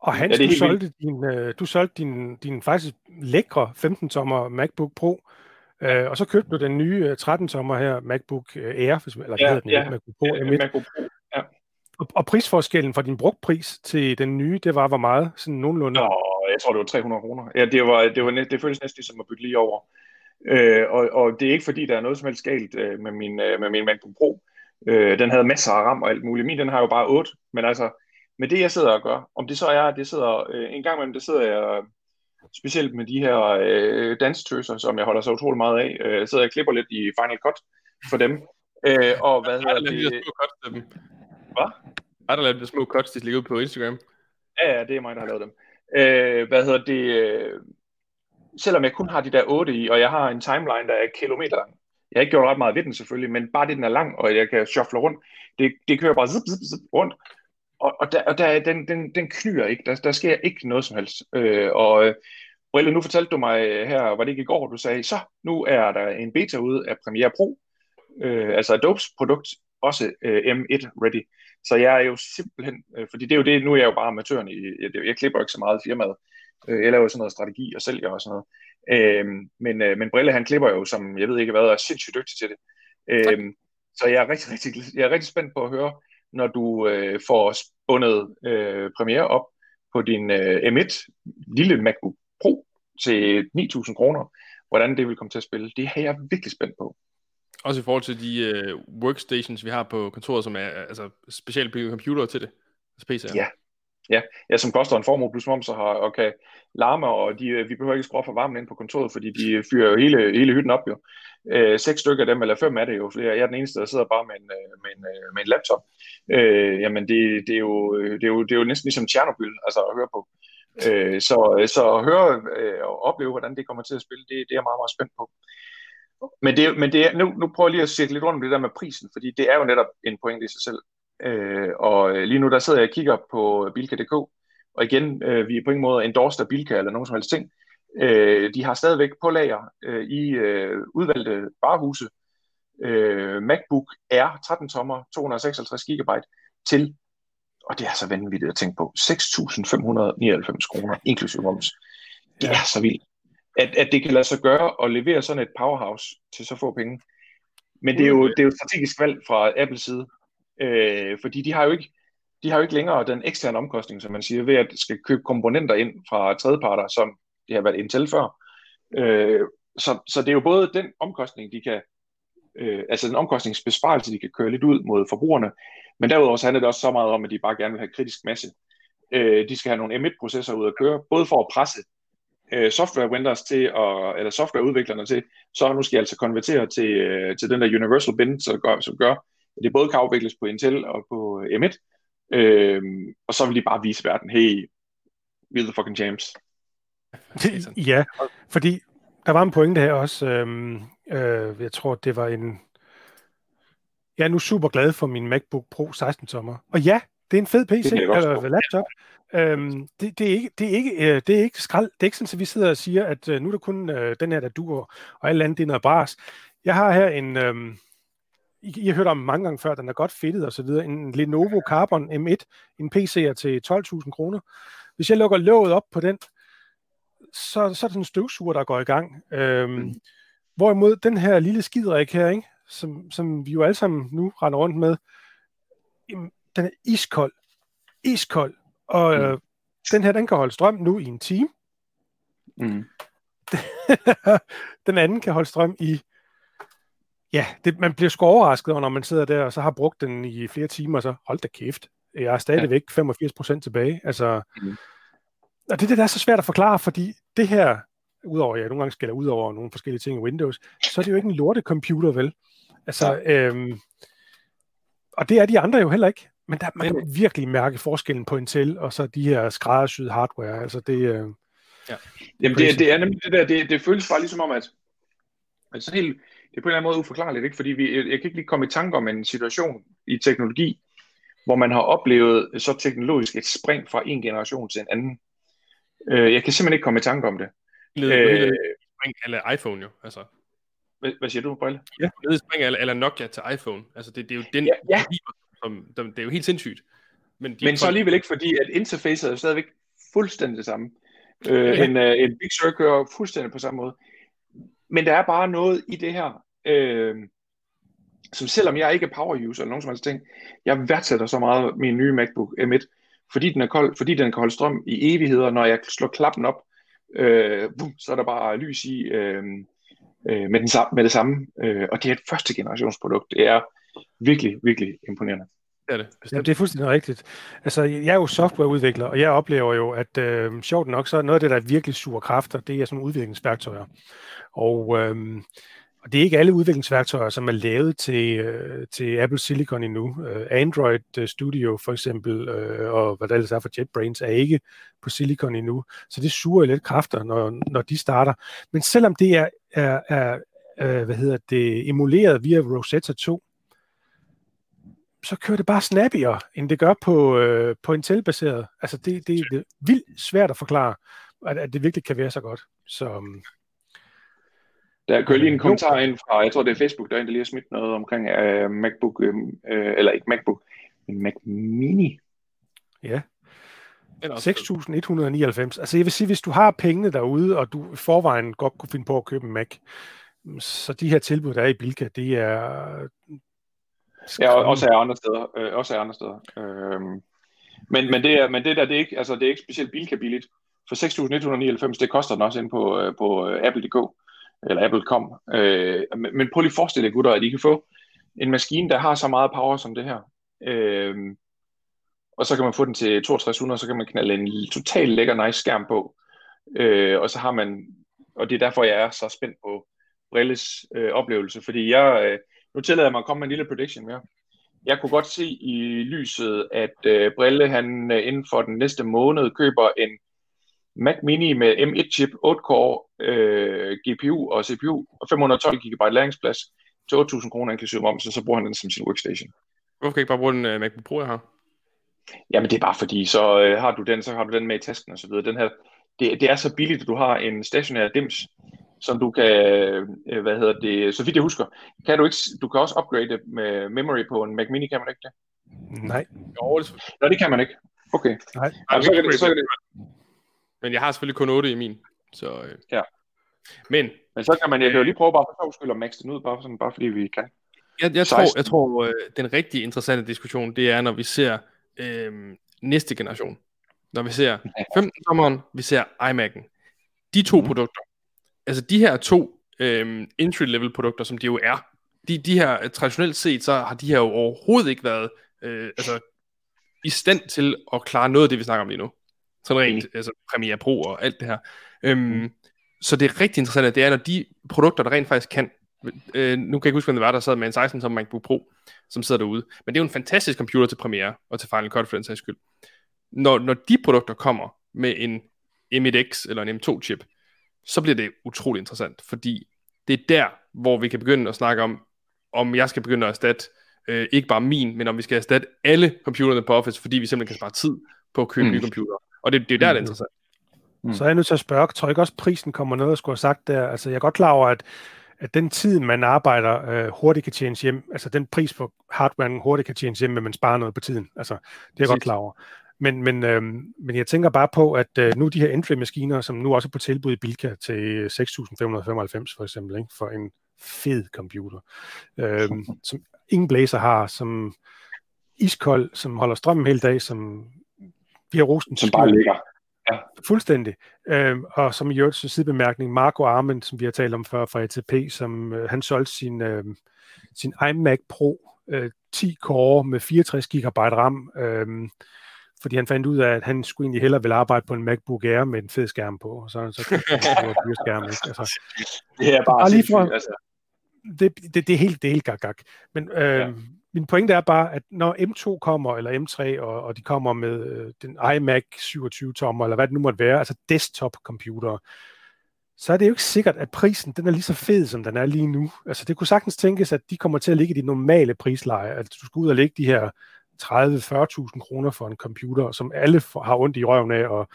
Og Hans, ja, du, solgte din, øh, du solgte din, din faktisk lækre 15-tommer MacBook Pro, øh, og så købte du den nye 13-tommer øh, her, MacBook øh, Air, hvis, eller ja, hedder den, ja, MacBook Pro ja, MacBook Pro, ja. Og, og prisforskellen fra din brugtpris til den nye, det var hvor meget? Sådan nogenlunde? Nå, jeg tror, det var 300 kroner. Ja, det, var, det, var, det føles næsten som at bytte lige over. Øh, og, og det er ikke fordi, der er noget som helst galt øh, med, min, øh, med min MacBook Pro. Øh, den havde masser af RAM og alt muligt. Min den har jo bare 8, men altså med det, jeg sidder og gør, om det så er, det sidder, øh, en gang imellem, det sidder jeg specielt med de her øh, danstøser, som jeg holder så utrolig meget af, øh, sidder jeg og klipper lidt i Final Cut for dem. Øh, og hvad hedder det? Hvad? Har der lavet de små cuts, de ligger ud på Instagram? Ja, ja, det er mig, der har lavet dem. Øh, hvad hedder det? Øh, selvom jeg kun har de der 8 i, og jeg har en timeline, der er kilometer lang. Jeg har ikke gjort ret meget ved den selvfølgelig, men bare det, den er lang, og jeg kan shuffle rundt, det, det kører bare zip, zip, zip rundt. Og, og, der, og der, den, den, den knyer ikke. Der, der sker ikke noget som helst. Øh, og øh, Brille, nu fortalte du mig øh, her, var det ikke i går, du sagde, så nu er der en beta ude af Premiere Pro, øh, altså Adobes produkt, også øh, M1 ready. Så jeg er jo simpelthen, øh, fordi det er jo det, nu er jeg jo bare amatøren i, jeg, jeg klipper ikke så meget i firmaet. Øh, jeg laver jo sådan noget strategi og sælger og sådan noget. Øh, men, øh, men Brille, han klipper jo, som jeg ved ikke hvad, er sindssygt dygtig til det. Øh, så jeg er rigtig, rigtig, jeg er rigtig spændt på at høre, når du øh, får spundet øh, Premiere op på din øh, M1 lille MacBook Pro til 9.000 kroner, hvordan det vil komme til at spille. Det er jeg virkelig spændt på. Også i forhold til de uh, workstations, vi har på kontoret, som er altså, specielt bygget computer til det. Altså PC'er. Ja. Ja, ja, som koster en formue plus moms har, og kan larme, og de, øh, vi behøver ikke skrue for varmen ind på kontoret, fordi de fyrer jo hele, hele hytten op jo. Øh, seks stykker af dem, eller fem er det jo, for Jeg er den eneste, der sidder bare med en, øh, med en, øh, med en laptop. Øh, jamen, det, det, er jo, det, er jo, det er jo næsten ligesom Tjernobyl, altså at høre på. Øh, så, så at høre øh, og opleve, hvordan det kommer til at spille, det, det er jeg meget, meget spændt på. Men, det, men det er, nu, nu prøver jeg lige at sætte lidt rundt om det der med prisen, fordi det er jo netop en pointe i sig selv. Øh, og lige nu der sidder jeg og kigger på Bilka.dk, og igen, øh, vi er på ingen måde endorsed af Bilka eller nogen som helst ting. Øh, de har stadigvæk på lager øh, i øh, udvalgte varehuse øh, MacBook Air 13 tommer, 256 GB til, og det er så vanvittigt at tænke på, 6.599 kroner, inklusive moms. Det er så vildt at, at det kan lade sig gøre at levere sådan et powerhouse til så få penge. Men det er jo, det er jo et strategisk valg fra Apples side, øh, fordi de har jo ikke de har jo ikke længere den eksterne omkostning, som man siger, ved at skal købe komponenter ind fra tredjeparter, som det har været Intel før. Øh, så, så det er jo både den omkostning, de kan, øh, altså den omkostningsbesparelse, de kan køre lidt ud mod forbrugerne, men derudover så handler det også så meget om, at de bare gerne vil have kritisk masse. Øh, de skal have nogle M1-processorer ud at køre, både for at presse øh, software vendors til, at, eller softwareudviklerne til, så nu skal jeg altså konvertere til, øh, til den der Universal Bin, så gør, som gør, det både kan afvikles på Intel og på M1, øh, og så vil de bare vise verden, hey, we the fucking champs. ja, fordi der var en pointe her også, øh, øh, jeg tror, det var en, jeg er nu super glad for min MacBook Pro 16 tommer. Og ja, det er en fed PC, eller laptop. Øhm, det, det, er ikke, det, er ikke, øh, det er ikke skrald. Det er ikke sådan, at vi sidder og siger, at øh, nu er der kun øh, den her, der duer, og alt andet, det er noget bras. Jeg har her en, øh, I, I har hørt om mange gange før, den er godt fedtet og så videre, en Lenovo Carbon M1, en PC'er til 12.000 kroner. Hvis jeg lukker låget op på den, så, så er det en støvsuger, der går i gang. Øhm, mm. Hvorimod den her lille skidrik her, ikke, som, som vi jo alle sammen nu render rundt med, den er iskold. Iskold. Og mm. øh, den her, den kan holde strøm nu i en time. Mm. den anden kan holde strøm i Ja, det, man bliver sgu overrasket, når man sidder der og så har brugt den i flere timer, så hold da kæft. Jeg er stadigvæk ja. 85% tilbage. Altså, mm. Og det, det der er så svært at forklare, fordi det her, udover jeg ja, nogle gange skælder ud over nogle forskellige ting i Windows, så er det jo ikke en lorte computer, vel? Altså, ja. øhm, og det er de andre jo heller ikke. Men der, man kan virkelig mærke forskellen på Intel og så de her skræddersyede hardware. Altså det, øh, ja. Jamen det, det er nemlig det der, det, det føles bare ligesom om, at altså helt, det er på en eller anden måde uforklarligt, ikke? fordi vi, jeg kan ikke lige komme i tanke om en situation i teknologi, hvor man har oplevet så teknologisk et spring fra en generation til en anden. Øh, jeg kan simpelthen ikke komme i tanke om det. Led, øh, spring eller iPhone jo, altså. Hvad, hvad siger du, Brille? Ja. Led spring eller, eller Nokia til iPhone. Altså det, det er jo den, ja, ja. Som, det er jo helt sindssygt. Men, de Men så alligevel ikke, fordi at interfacet er stadigvæk fuldstændig det samme. Øh, ja. en, uh, en Big Sur kører fuldstændig på samme måde. Men der er bare noget i det her, øh, som selvom jeg ikke er power user eller nogen som helst ting, jeg værdsætter så meget min nye MacBook M1, fordi den er kold, fordi den kan holde strøm i evigheder, når jeg slår klappen op, øh, boom, så er der bare lys i øh, øh, med, den, med det samme. Øh, og det er et første generations produkt. Det er virkelig, virkelig imponerende. Det er det. Jamen, det er fuldstændig rigtigt. Altså, jeg er jo softwareudvikler, og jeg oplever jo, at øh, sjovt nok, så er noget af det, der er virkelig suger kræfter, det er sådan udviklingsværktøjer. Og, øh, og det er ikke alle udviklingsværktøjer, som er lavet til, øh, til Apple Silicon endnu. Øh, Android Studio for eksempel, øh, og hvad det ellers er for JetBrains, er ikke på Silicon endnu. Så det suger lidt kræfter, når, når de starter. Men selvom det er, er, er øh, hvad hedder det, emuleret via Rosetta 2, så kører det bare snappier, end det gør på, øh, på Intel-baseret. Altså, det, det, det er vildt svært at forklare, at, at det virkelig kan være så godt. Så, um, der kører lige en kommentar ind fra, jeg tror det er Facebook, der er en, der lige har smidt noget omkring uh, MacBook, uh, eller ikke MacBook, men Mac Mini. Ja. 6.199. Altså jeg vil sige, hvis du har pengene derude, og du i forvejen godt kunne finde på at købe en Mac, så de her tilbud, der er i Bilka, det er Ja, også er andre steder. Øh, også er andre steder. Øh, men, men, det er, men det der, det er ikke, altså, det er ikke specielt bilkabilit. For 6.199, det koster den også ind på, øh, på øh, Apple.dk, eller Apple.com. Øh, men, men prøv lige at forestille jer, gutter, at I kan få en maskine, der har så meget power som det her. Øh, og så kan man få den til 6200, og så kan man knalde en total lækker nice skærm på. Øh, og så har man, og det er derfor, jeg er så spændt på Brilles øh, oplevelse, fordi jeg, øh, nu tillader jeg mig at komme med en lille prediction mere. Jeg kunne godt se i lyset, at øh, Brille han øh, inden for den næste måned køber en Mac Mini med M1-chip, 8-core øh, GPU og CPU og 512 GB læringsplads til 8.000 kroner inklusive moms, så, så bruger han den som sin workstation. Hvorfor kan ikke bare bruge den uh, MacBook Pro, jeg har? Jamen det er bare fordi, så øh, har du den, så har du den med i tasken og så videre. Den her, det, det er så billigt, at du har en stationær dims, som du kan, øh, hvad hedder det, så vidt jeg husker, kan du ikke, du kan også upgrade med memory på en Mac Mini, kan man ikke det? Nej. Jo, det, Nå, det kan man ikke. Okay. Nej. Jamen, så, kan det, så kan det. Men jeg har selvfølgelig kun 8 i min, så... Øh. Ja. Men, Men så kan man, jeg kan jo lige prøve bare for sjov skyld at max den ud, bare, sådan, bare fordi vi kan. Jeg, jeg tror, jeg tror øh, den rigtig interessante diskussion, det er, når vi ser øh, næste generation. Når vi ser 15 sommeren, vi ser iMac'en. De to mm. produkter, altså de her to øhm, entry-level produkter, som de jo er, de, de her, traditionelt set, så har de her jo overhovedet ikke været øh, altså, i stand til at klare noget af det, vi snakker om lige nu. Sådan rent, mm. altså Premiere Pro og alt det her. Øhm, mm. Så det er rigtig interessant, at det er, når de produkter, der rent faktisk kan, øh, nu kan jeg ikke huske, hvem det var, der sad med en 16 som MacBook Pro, som sidder derude, men det er jo en fantastisk computer til Premiere, og til Final Cut for den sags skyld. Når, når de produkter kommer med en M1X eller en M2-chip, så bliver det utrolig interessant, fordi det er der, hvor vi kan begynde at snakke om, om jeg skal begynde at erstatte øh, ikke bare min, men om vi skal erstatte alle computerne på Office, fordi vi simpelthen kan spare tid på at købe mm. nye computere. Og det, det er der, mm. det er interessant. Mm. Så er jeg nødt til at spørge, tror jeg ikke også, prisen kommer noget at skulle have sagt der? Altså, jeg er godt klar over, at, at den tid, man arbejder, øh, hurtigt kan tjene hjem, altså den pris på hardware, hurtigt kan tjene hjem, men man sparer noget på tiden. Altså, det er jeg godt klar over. Men, men, øh, men jeg tænker bare på, at øh, nu de her entry-maskiner, som nu også er på tilbud i Bilka til 6.595 for eksempel, ikke? for en fed computer, øhm, som ingen blæser har, som iskold, som holder strømmen hele dag, som vi har rosten Som bare ligger. Ja. Fuldstændig. Øhm, og som i øvrigt sidebemærkning, Marco Arment, som vi har talt om før fra ATP, som øh, han solgte sin, øh, sin iMac Pro øh, 10 core med 64 GB RAM, øh, fordi han fandt ud af, at han skulle egentlig hellere ville arbejde på en MacBook Air med en fed skærm på, og så, så dyre skærm, ikke? Altså, Det er bare, Bare lige for- altså. det, det, det er helt, det er helt gak, gak. Men øh, Ja. min pointe er bare, at når M2 kommer, eller M3, og, og de kommer med øh, den iMac 27-tommer, eller hvad det nu måtte være, altså desktop-computere, så er det jo ikke sikkert, at prisen den er lige så fed, som den er lige nu. Altså det kunne sagtens tænkes, at de kommer til at ligge i de normale prisleje, at du skal ud og lægge de her 30-40.000 kroner for en computer, som alle har ondt i røven af og,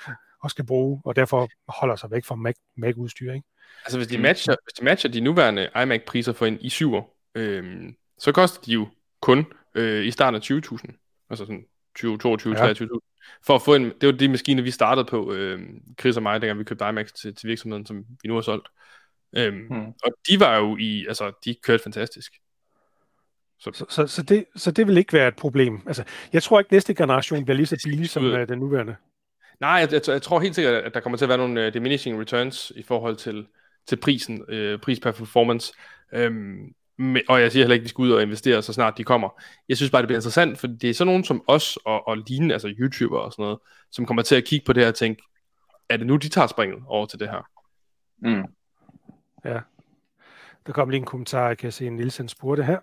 og skal bruge, og derfor holder sig væk fra Mac, Mac-udstyr. Ikke? Altså hvis de matcher, hvis de matcher de nuværende iMac-priser for en i7'er, øhm, så koster de jo kun øh, i starten af 20.000. Altså sådan 20, 22, Ja. 23.000. For at få en, det var de maskiner, vi startede på, øh, Chris og mig, dengang vi købte iMacs til, til virksomheden, som vi nu har solgt. Øhm, Hmm. Og de var jo i, altså de kørte fantastisk. Så, så, så, det, så det vil ikke være et problem. Altså, jeg tror ikke, næste generation bliver lige så billig som uh, den nuværende. Nej, jeg, jeg, jeg tror helt sikkert, at der kommer til at være nogle uh, diminishing returns i forhold til, til prisen, uh, pris per performance. Øhm, med, og jeg siger heller ikke, at de skal ud og investere, så snart de kommer. Jeg synes bare, det bliver interessant, for det er sådan nogen som os og, og lignende, altså YouTuber og sådan noget, som kommer til at kigge på det her og tænke, er det nu, de tager springet over til det her? Mm. Der kom lige en kommentar, jeg kan se, en Nielsen spurgte her.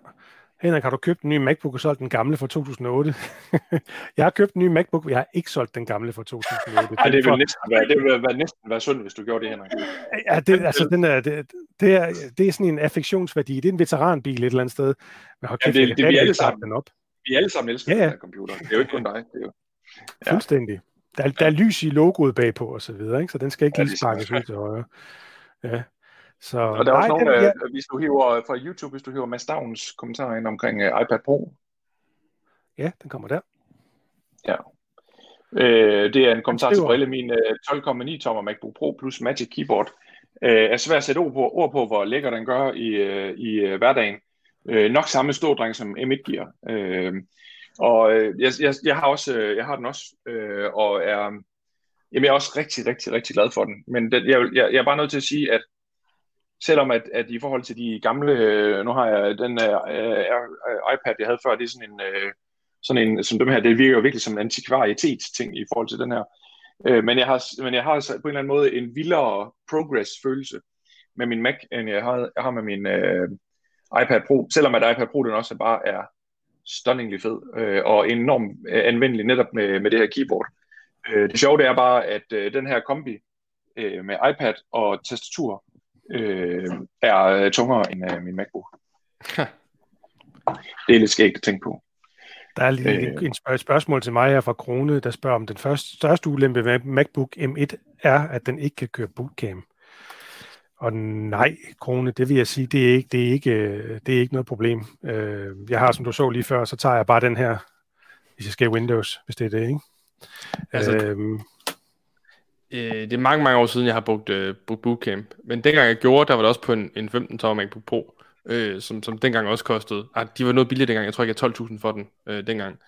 Henrik, har du købt en ny MacBook og solgt den gamle fra 2008? jeg har købt en ny MacBook, men jeg har ikke solgt den gamle fra 2008. Ej, det for- vil næsten være, det vil være, næsten være sundt, hvis du gjorde det, Henrik. Ja, det, altså, den er, det, det, er, det er sådan en affektionsværdi. Det er en veteranbil et eller andet sted. Men hold Ja, kæft, det- det er vi alle sammen. den op. Vi alle sammen elsker Ja, ja, ja. den her computer. Det er jo ikke kun dig. Det er jo... Ja. Fuldstændig. Der, er- der er lys i logoet bagpå og så videre, ikke? så den skal ikke Ja, lige det sparkes ud til højre. Ja. Så, Og der er også nej, nogle, den, ja, øh, hvis du hiver fra YouTube, hvis du hiver Mads Stavns kommentarer ind omkring uh, iPad Pro. ja, den kommer der. Øh, det er en kommentar til skriver- på alle mine øh, 12,9 tommer MacBook Pro plus Magic Keyboard. Øh, er svært at sætte ord på, ord på hvor lækker den gør i, øh, i øh, hverdagen. Øh, nok samme stådreng som M1 giver. Øh, og øh, jeg, jeg, jeg, har også, øh, jeg har den også, øh, og er, jamen, jeg er også rigtig, rigtig, rigtig glad for den. Men den, jeg, jeg, jeg er bare nødt til at sige, at selvom at, at i forhold til de gamle, øh, nu har jeg den øh, øh, iPad, jeg havde før, det er sådan en, øh, sådan en, som dem her, det virker jo virkelig som en antikvarietetsting i forhold til den her. Øh, men, jeg har, men jeg har på en eller anden måde en vildere progress-følelse med min Mac, end jeg har, jeg har med min øh, iPad Pro, selvom at iPad Pro den også bare er stunningly fed, øh, og enormt øh, anvendelig netop med, med det her keyboard. Øh, det sjove det er bare, at øh, den her kombi øh, med iPad og tastatur øh, er øh, tungere end øh, min MacBook. Det er lidt skægt at tænke på. Der er lige Øh. øh. en spørg- spørgsmål til mig her fra Krone, der spørger om den første, største ulempe med MacBook M1 er, at den ikke kan køre bootcamp. Og nej, Krone, det vil jeg sige, det er ikke, det er ikke, øh, det er ikke noget problem. Øh, Jeg har, som du så lige før, så tager jeg bare den her, hvis jeg skal Windows, hvis det er det, ikke? Altså- Altså, øhm, Øh, det er mange, mange år siden, jeg har brugt, øh, brugt Bootcamp. Men dengang jeg gjorde, der var det også på en, en 15-tommer MacBook Pro, øh, som, som dengang også kostede. Ah, de var noget billigere dengang. Jeg tror ikke, jeg havde 12.000 for den øh, dengang.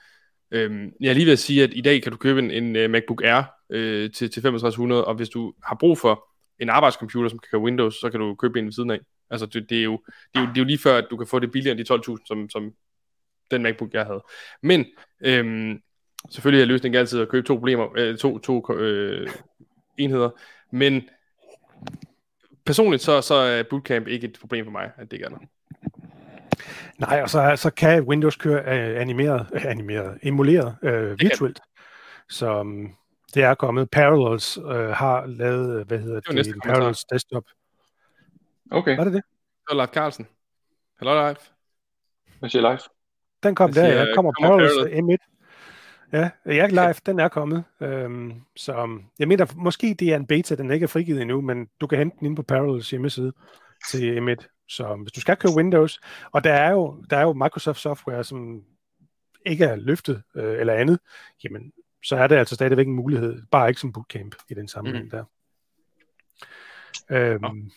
Øh, jeg er lige ved at sige, at i dag kan du købe en, en uh, MacBook Air øh, til, til 6500, og hvis du har brug for en arbejdscomputer, som kan køre Windows, så kan du købe en ved siden af. Altså, det, det, er, jo, det, er, jo, det er jo lige før, at du kan få det billigere end de 12.000, som, som den MacBook, jeg havde. Men øhm, selvfølgelig er løsningen altid at købe to problemer, øh, to, to øh, enheder, men personligt så, så er Bootcamp ikke et problem for mig, at det ikke er der. nej, og så, så kan Windows køre øh, animeret, øh, animeret, emuleret øh, virtuelt. Så um, det er kommet. Parallels øh, har lavet, øh, hvad hedder var det, det kommentar. Parallels desktop. Okay, Var det det? Så er Lars Carlsen. Hallo live. hvad siger live? Den kom Jeg der, siger, ja. Kommer kommer Parallels M1. Ja, ja, live, den er kommet. Øhm, så um, jeg mener, måske det er en beta, den ikke er frigivet endnu, men du kan hente den inde på Parallels hjemmeside til M1. Så hvis du skal køre Windows, og der er jo, der er jo Microsoft software, som ikke er løftet øh, eller andet, jamen, så er det altså stadigvæk en mulighed, bare ikke som bootcamp i den sammenhæng Mhm. der. Øhm,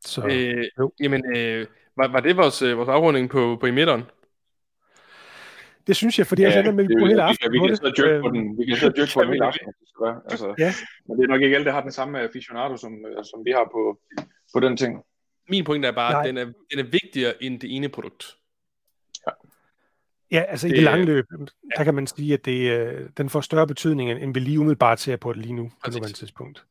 Så, Øh, jo. jamen, øh, var, var det vores, øh, vores afrunding på, på emitteren? Det synes jeg, fordi jeg ja, med det, på hele vi, aften kan, vi, kan sidde og dyrke på Øhm, den, vi kan sidde og dyrke på den vi hele det? aften. hvis det skal være. Altså, Ja, Men det er nok ikke alle, der har den samme aficionado, som, øh, som vi har på, på den ting. Min pointe er bare, Nej. at den er, den er vigtigere end det ene produkt. ja, altså i Det- det lange løb, der kan man sige, at det, øh, den får større betydning, end vi lige umiddelbart ser på det lige nu, på nuværende tidspunkt.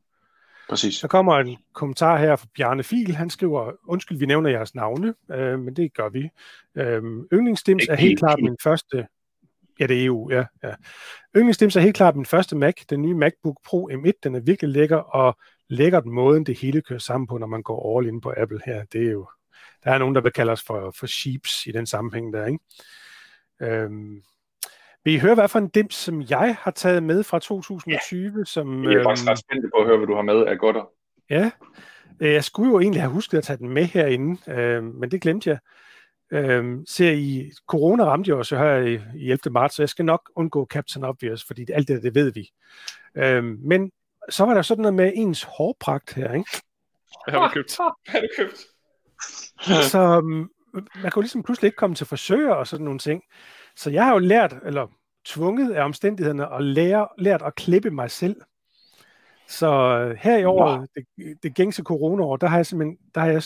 Præcis. Så kommer en kommentar her fra Bjarne Fil. Han skriver, undskyld, vi nævner jeres navne, øh, men det gør vi. Øh, yndlingsdims er helt helt klart min første... Ja, det er EU, ja. ja. Yndlingsdims er helt klart min første Mac. Den nye MacBook Pro M1, den er virkelig lækker, og lækkert måden, det hele kører sammen på, når man går all in på Apple her. Det er jo... Der er nogen, der vil kalde os for, for sheeps i den sammenhæng der, ikke? Øhm, vil I høre, hvad for en dims, som jeg har taget med fra 2020, ja. som... Jeg er faktisk øhm, ret spændt på at høre, hvad du har med af godter. Ja, øh, jeg skulle jo egentlig have husket at tage den med herinde, øh, men det glemte jeg. Øh, ser I, corona ramte jo jo her i, i 11. marts, så jeg skal nok undgå Captain Obvious, fordi alt det, det ved vi. Øh, men så var der sådan noget med ens hårpragt her, ikke? Hvad har du købt? Hvad har du købt? Så um, man jo ligesom pludselig ikke komme til frisør og sådan nogle ting. Så jeg har jo lært, eller tvunget af omstændighederne, at lære, lært at klippe mig selv. Så øh, her i år, det, det gængse coronaår, der har jeg simpelthen, der har jeg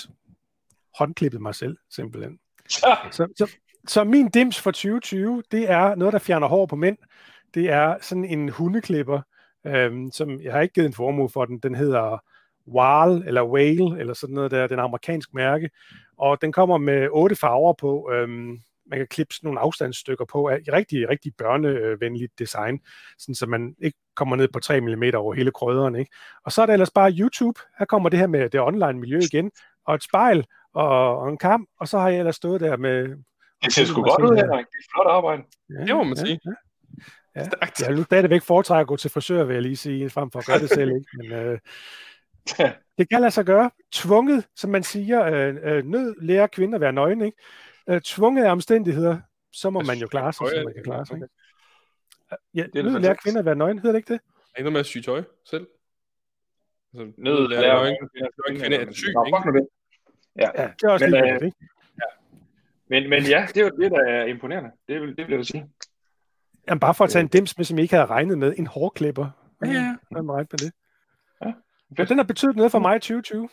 håndklippet mig selv, simpelthen. Så, så, så min dims for 2020, det er noget, der fjerner hår på mænd. Det er sådan en hundeklipper, øhm, som jeg har ikke givet en formue for den. Den hedder Wal eller Whale eller sådan noget der. Den er amerikansk mærke. Og den kommer med otte farver på. Øhm, man kan klippe sådan nogle afstandsstykker på af rigtig, rigtig børnevenligt design, sådan så man ikke kommer ned på 3 mm over hele krydderen. Ikke? Og så er der ellers bare YouTube. Her kommer det her med det online miljø igen, og et spejl og, og en kam, og så har jeg ellers stået der med... Det ser sgu godt ud, Henrik. Det er flot arbejde. Ja, Det må man sige. Ja, ja. Stærkt. Jeg vil stadigvæk foretrække at gå til frisør, vil jeg lige sige, frem for at gøre det selv. Ikke? Men, øh, det kan lade sig gøre. Tvunget, som man siger, øh, øh, nød lærer kvinder at være nøgne. Ikke? Øh, tvunget af omstændigheder, så må Jeg man jo det er klare sig, så man kan klare sig. okay. Ikke? Ja, da nød lærer kvinder at være nøgne, hedder det ikke det? Er ikke noget med at sy tøj selv? Altså, Nød lærer nøgen. nøgen. en kvinde er syg, ikke? det. Ja. Ja, det er også Men, lige øh, ikke? Men, men ja, det er jo det, der er imponerende. Det vil, det vil jeg da sige. Jamen, bare for at tage en dims med, som I ikke havde regnet med. En hårklipper. Ja, ja. Regnet med det? Ja, Og den har betydet noget for mig i 2020.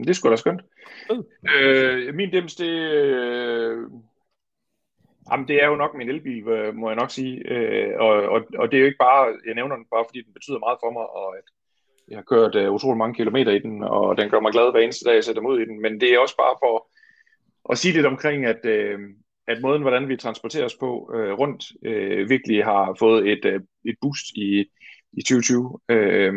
Men Det sgu da skønt. Fed. Øh, min dims, det, øh, jamen, det er jo nok min elbil, øh, må jeg nok sige. Øh, og, og, og det er jo ikke bare, jeg nævner den bare, fordi den betyder meget for mig, og at jeg har kørt øh, utrolig mange kilometer i den, og den gør mig glad hver eneste dag, jeg sætter mig ud i den. Men det er også bare for at sige lidt omkring, at, øh, at måden, hvordan vi transporterer os på øh, rundt, øh, virkelig har fået et, øh, et boost i, i 2020. Øh,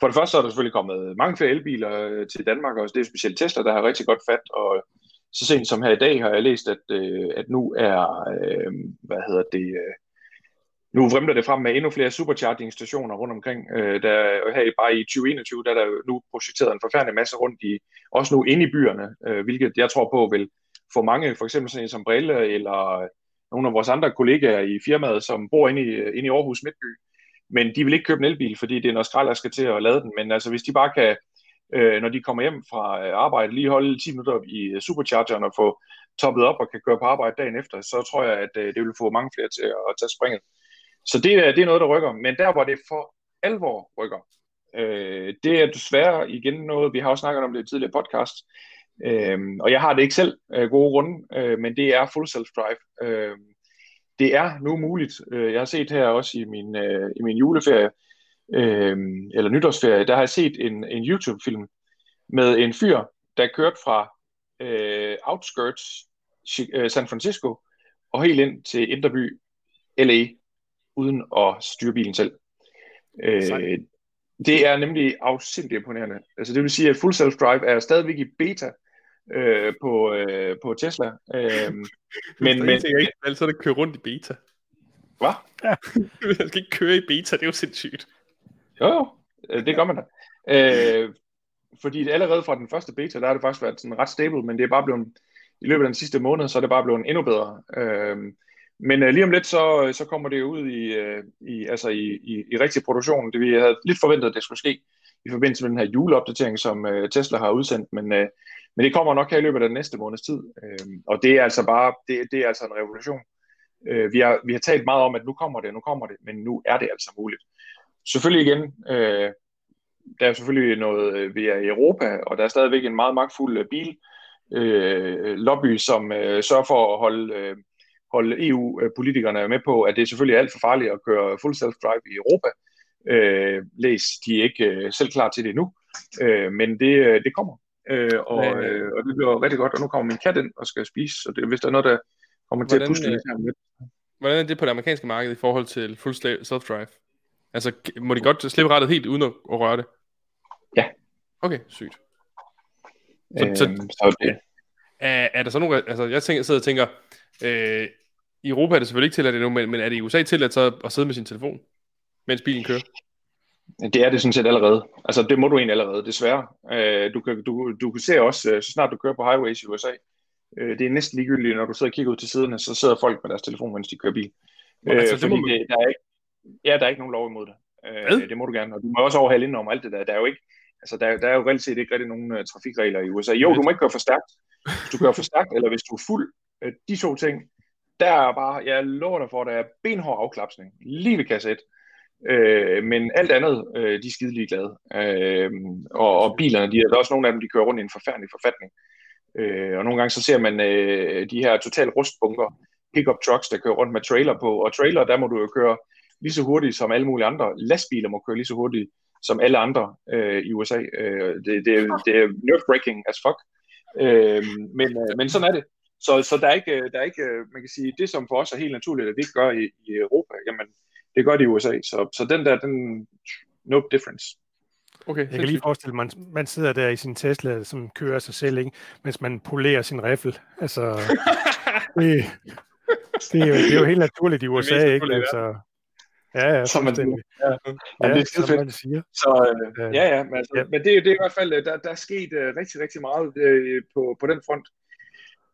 for det første så er der selvfølgelig kommet mange flere elbiler øh, til Danmark, og det er specielt Tesla, der har rigtig godt fat, og så sent som her i dag har jeg læst, at, øh, at nu er, øh, hvad hedder det, øh, nu vrimler det frem med endnu flere supercharging-stationer rundt omkring. Øh, der, her i- bare i 2021, der er der nu projekteret en forfærdelig masse rundt i, også nu inde i byerne, øh, hvilket jeg tror på vil få mange, for eksempel sådan en som Brille, eller nogle af vores andre kollegaer i firmaet, som bor inde i, øh, inde i Aarhus Midtby, men de vil ikke købe en elbil, fordi det er en australier, der skal til at lade den. Men altså, hvis de bare kan, øh, når de kommer hjem fra øh, arbejde, lige holde 10 minutter i øh, superchargeren og få toppet op og kan køre på arbejde dagen efter, så tror jeg, at øh, det vil få mange flere til at tage springet. Så det, det er noget, der rykker. Men der, hvor det for alvor rykker, øh, det er desværre igen noget, vi har også snakket om det i tidligere podcast, øh, og jeg har det ikke selv øh, gode grunde, øh, men det er full self-drive. Øh, det er nu muligt. Øh, Jeg har set her også i min, øh, i min juleferie, øh, eller nytårsferie, der har jeg set en, en YouTube-film med en fyr, der kørte fra øh, outskirts øh, San Francisco og helt ind til Indreby LA, uden at styre bilen selv. Øh, det er nemlig afsindig imponerende. Altså det vil sige, at Full Self Drive er stadigvæk i beta øh, på, øh, på Tesla. Øh, men, Men, men ikke, altså er det køre rundt i beta. hvad? Jeg skal ikke køre i beta, det er jo sindssygt. Jo, jo, øh, det gør man da. Øh, fordi det allerede fra den første beta, der har det faktisk været sådan ret stable, men det er bare blevet, i løbet af den sidste måned, så er det bare blevet endnu bedre. Øh, men øh, lige om lidt, så, så kommer det ud i, øh, i, altså i, i, i rigtig produktion. Det vi havde lidt forventet, at det skulle ske i forbindelse med den her juleopdatering, som øh, Tesla har udsendt, men, øh, men det kommer nok her i løbet af den næste måneds tid. Øh, og det er altså bare, det, det er altså en revolution. Øh, vi, har, vi har talt meget om, at nu kommer det, nu kommer det, men nu er det altså muligt. Selvfølgelig igen, øh, der er selvfølgelig noget, øh, vi er i Europa, og der er stadigvæk en meget magtfuld øh, bil, øh, lobby, som øh, sørger for at holde, øh, holde EU-politikerne med på, at det er selvfølgelig alt for farligt at køre full self-drive i Europa. Øh, læs, de er ikke øh, selv klar til det endnu, øh, men det, øh, det kommer. Øh, og, øh, og det bliver rigtig godt, og nu kommer min kat ind og skal spise, så det, hvis der er noget, der kommer til at pusle lidt her med. Hvordan er det på det amerikanske marked i forhold til full self-drive? Altså, må de godt slippe rettet helt uden at, at røre det? Ja. Okay, sygt. Så, øhm, så, så det. Er, er der så nogle, altså jeg tænker, sidder og tænker, øh, i Europa er det selvfølgelig ikke tilladt endnu, men, men er det i USA tilladt så at sidde med sin telefon, mens bilen kører? Det er det sådan set allerede. Altså det må du egentlig allerede, desværre. Øh, du, kan, du, du kan se også, øh, så snart du kører på highways i USA, øh, det er næsten ligegyldigt, når du sidder og kigger ud til siderne, så sidder folk med deres telefon, mens de kører bil. Øh, altså, det må man... det, der er ikke, ja, der er ikke nogen lov imod det. Øh, det må du gerne. Og du må også overhale ind om alt det der. Der er jo ikke, altså der, der er jo reelt set ikke rigtig nogen uh, trafikregler i USA. Jo, du må ikke køre for stærkt. Hvis du kører for stærkt, eller hvis du er fuld, uh, de to ting, der er bare, jeg lover dig for, der er benhård afklapsning, lige ved kasse 1. Øh, men alt andet, øh, de er skide ligeglade. Øh, og, og bilerne, de, der er også nogle af dem, de kører rundt i en forfærdelig forfatning. Øh, og nogle gange så ser man øh, de her total rustbunker, pickup trucks, der kører rundt med trailer på. Og trailer, der må du jo køre lige så hurtigt som alle mulige andre. Lastbiler må køre lige så hurtigt som alle andre øh, i USA. Øh, det, det, det er nerve-breaking as fuck. Øh, men, øh, men sådan er det. Så, så der, er ikke, øh, der er ikke, øh, man kan sige, det som for os er helt naturligt, at vi ikke gør i, i Europa, jamen det gør de i USA. Så, så den der, den, no difference. Okay, jeg kan lige forestille mig, man, man sidder der i sin Tesla, som kører sig selv, ikke? mens man polerer sin riffel. Altså, det, det, er jo, det er jo helt naturligt i USA, ikke? Altså, Ja, ja, som man siger. Ja, ja, det er skide fedt. Siger. Så øh, ja, ja, men, altså, ja. men det, det er i hvert fald, der, der er sket uh, rigtig, rigtig meget uh, på, på den front.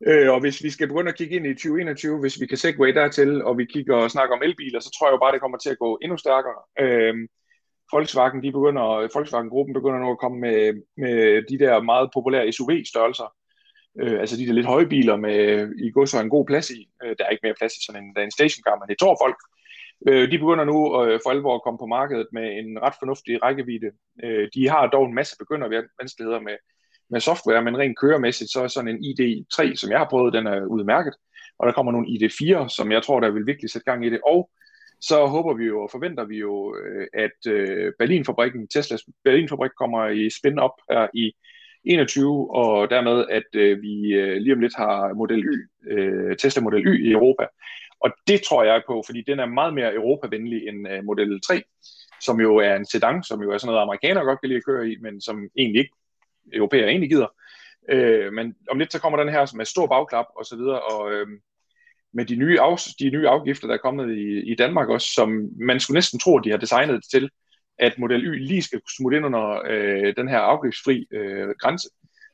Øh, og hvis vi skal begynde at kigge ind i 2021, hvis vi kan segway dertil, og vi kigger og snakker om elbiler, så tror jeg jo bare, det kommer til at gå endnu stærkere. Øh, Volkswagen, de begynder, Volkswagen-gruppen begynder nu at komme med, med de der meget populære SUV-størrelser. Øh, altså de der lidt høje biler med i går så en god plads i. Øh, der er ikke mere plads i sådan en, der er en stationcar, men det tror folk. Øh, de begynder nu øh, for alvor at komme på markedet med en ret fornuftig rækkevidde. Øh, de har dog en masse begyndervanskeligheder med, med software, men rent køremæssigt, så er sådan en ID3, som jeg har prøvet, den er udmærket. Og der kommer nogle ID4, som jeg tror, der vil virkelig sætte gang i det. Og så håber vi jo og forventer vi jo, øh, at øh, Berlinfabrikken, Teslas Berlinfabrik kommer i spin op her i 21, og dermed, at øh, vi øh, lige om lidt har Model Y, Tesla Model Y i Europa. Og det tror jeg på, fordi den er meget mere europavenlig end Model 3, som jo er en sedan, som jo er sådan noget, amerikanere godt kan lide at køre i, men som egentlig ikke europæer egentlig gider. Øh, men om lidt så kommer den her med stor bagklap og så videre, og øh, med de nye, af, de nye afgifter, der er kommet i, i Danmark også, som man skulle næsten tro, at de har designet det til, at Model Y lige skal smutte ind under øh, den her afgiftsfri øh, grænse,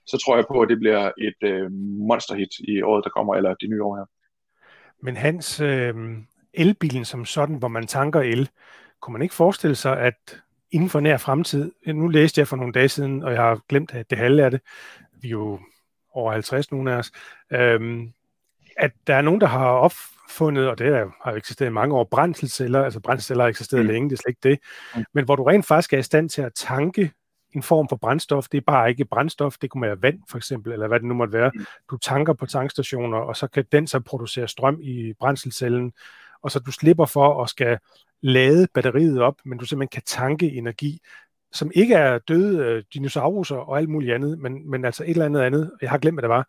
så tror jeg på, at det bliver et øh, monsterhit i året, der kommer, eller det nye år her. Men hans øh, elbilen som sådan, hvor man tanker el, kunne man ikke forestille sig, at inden for nær fremtid, nu læste jeg for nogle dage siden, og jeg har glemt at det halve af det, vi er jo over 50 nogle af os, øh, at der er nogen, der har opfundet, og det har eksisteret i mange år, brændselsceller, altså brændselsceller har eksisteret mm. længe, det er slet ikke det, mm. men hvor du rent faktisk er i stand til at tanke en form for brændstof. Det er bare ikke brændstof, det kunne være vand for eksempel, eller hvad det nu måtte være. Mm. Du tanker på tankstationer, og så kan den så producere strøm i brændselscellen, og så du slipper for at skal lade batteriet op, men du simpelthen kan tanke energi, som ikke er døde øh, dinosaurer og alt muligt andet, men, men altså et eller andet andet, jeg har glemt, hvad det var,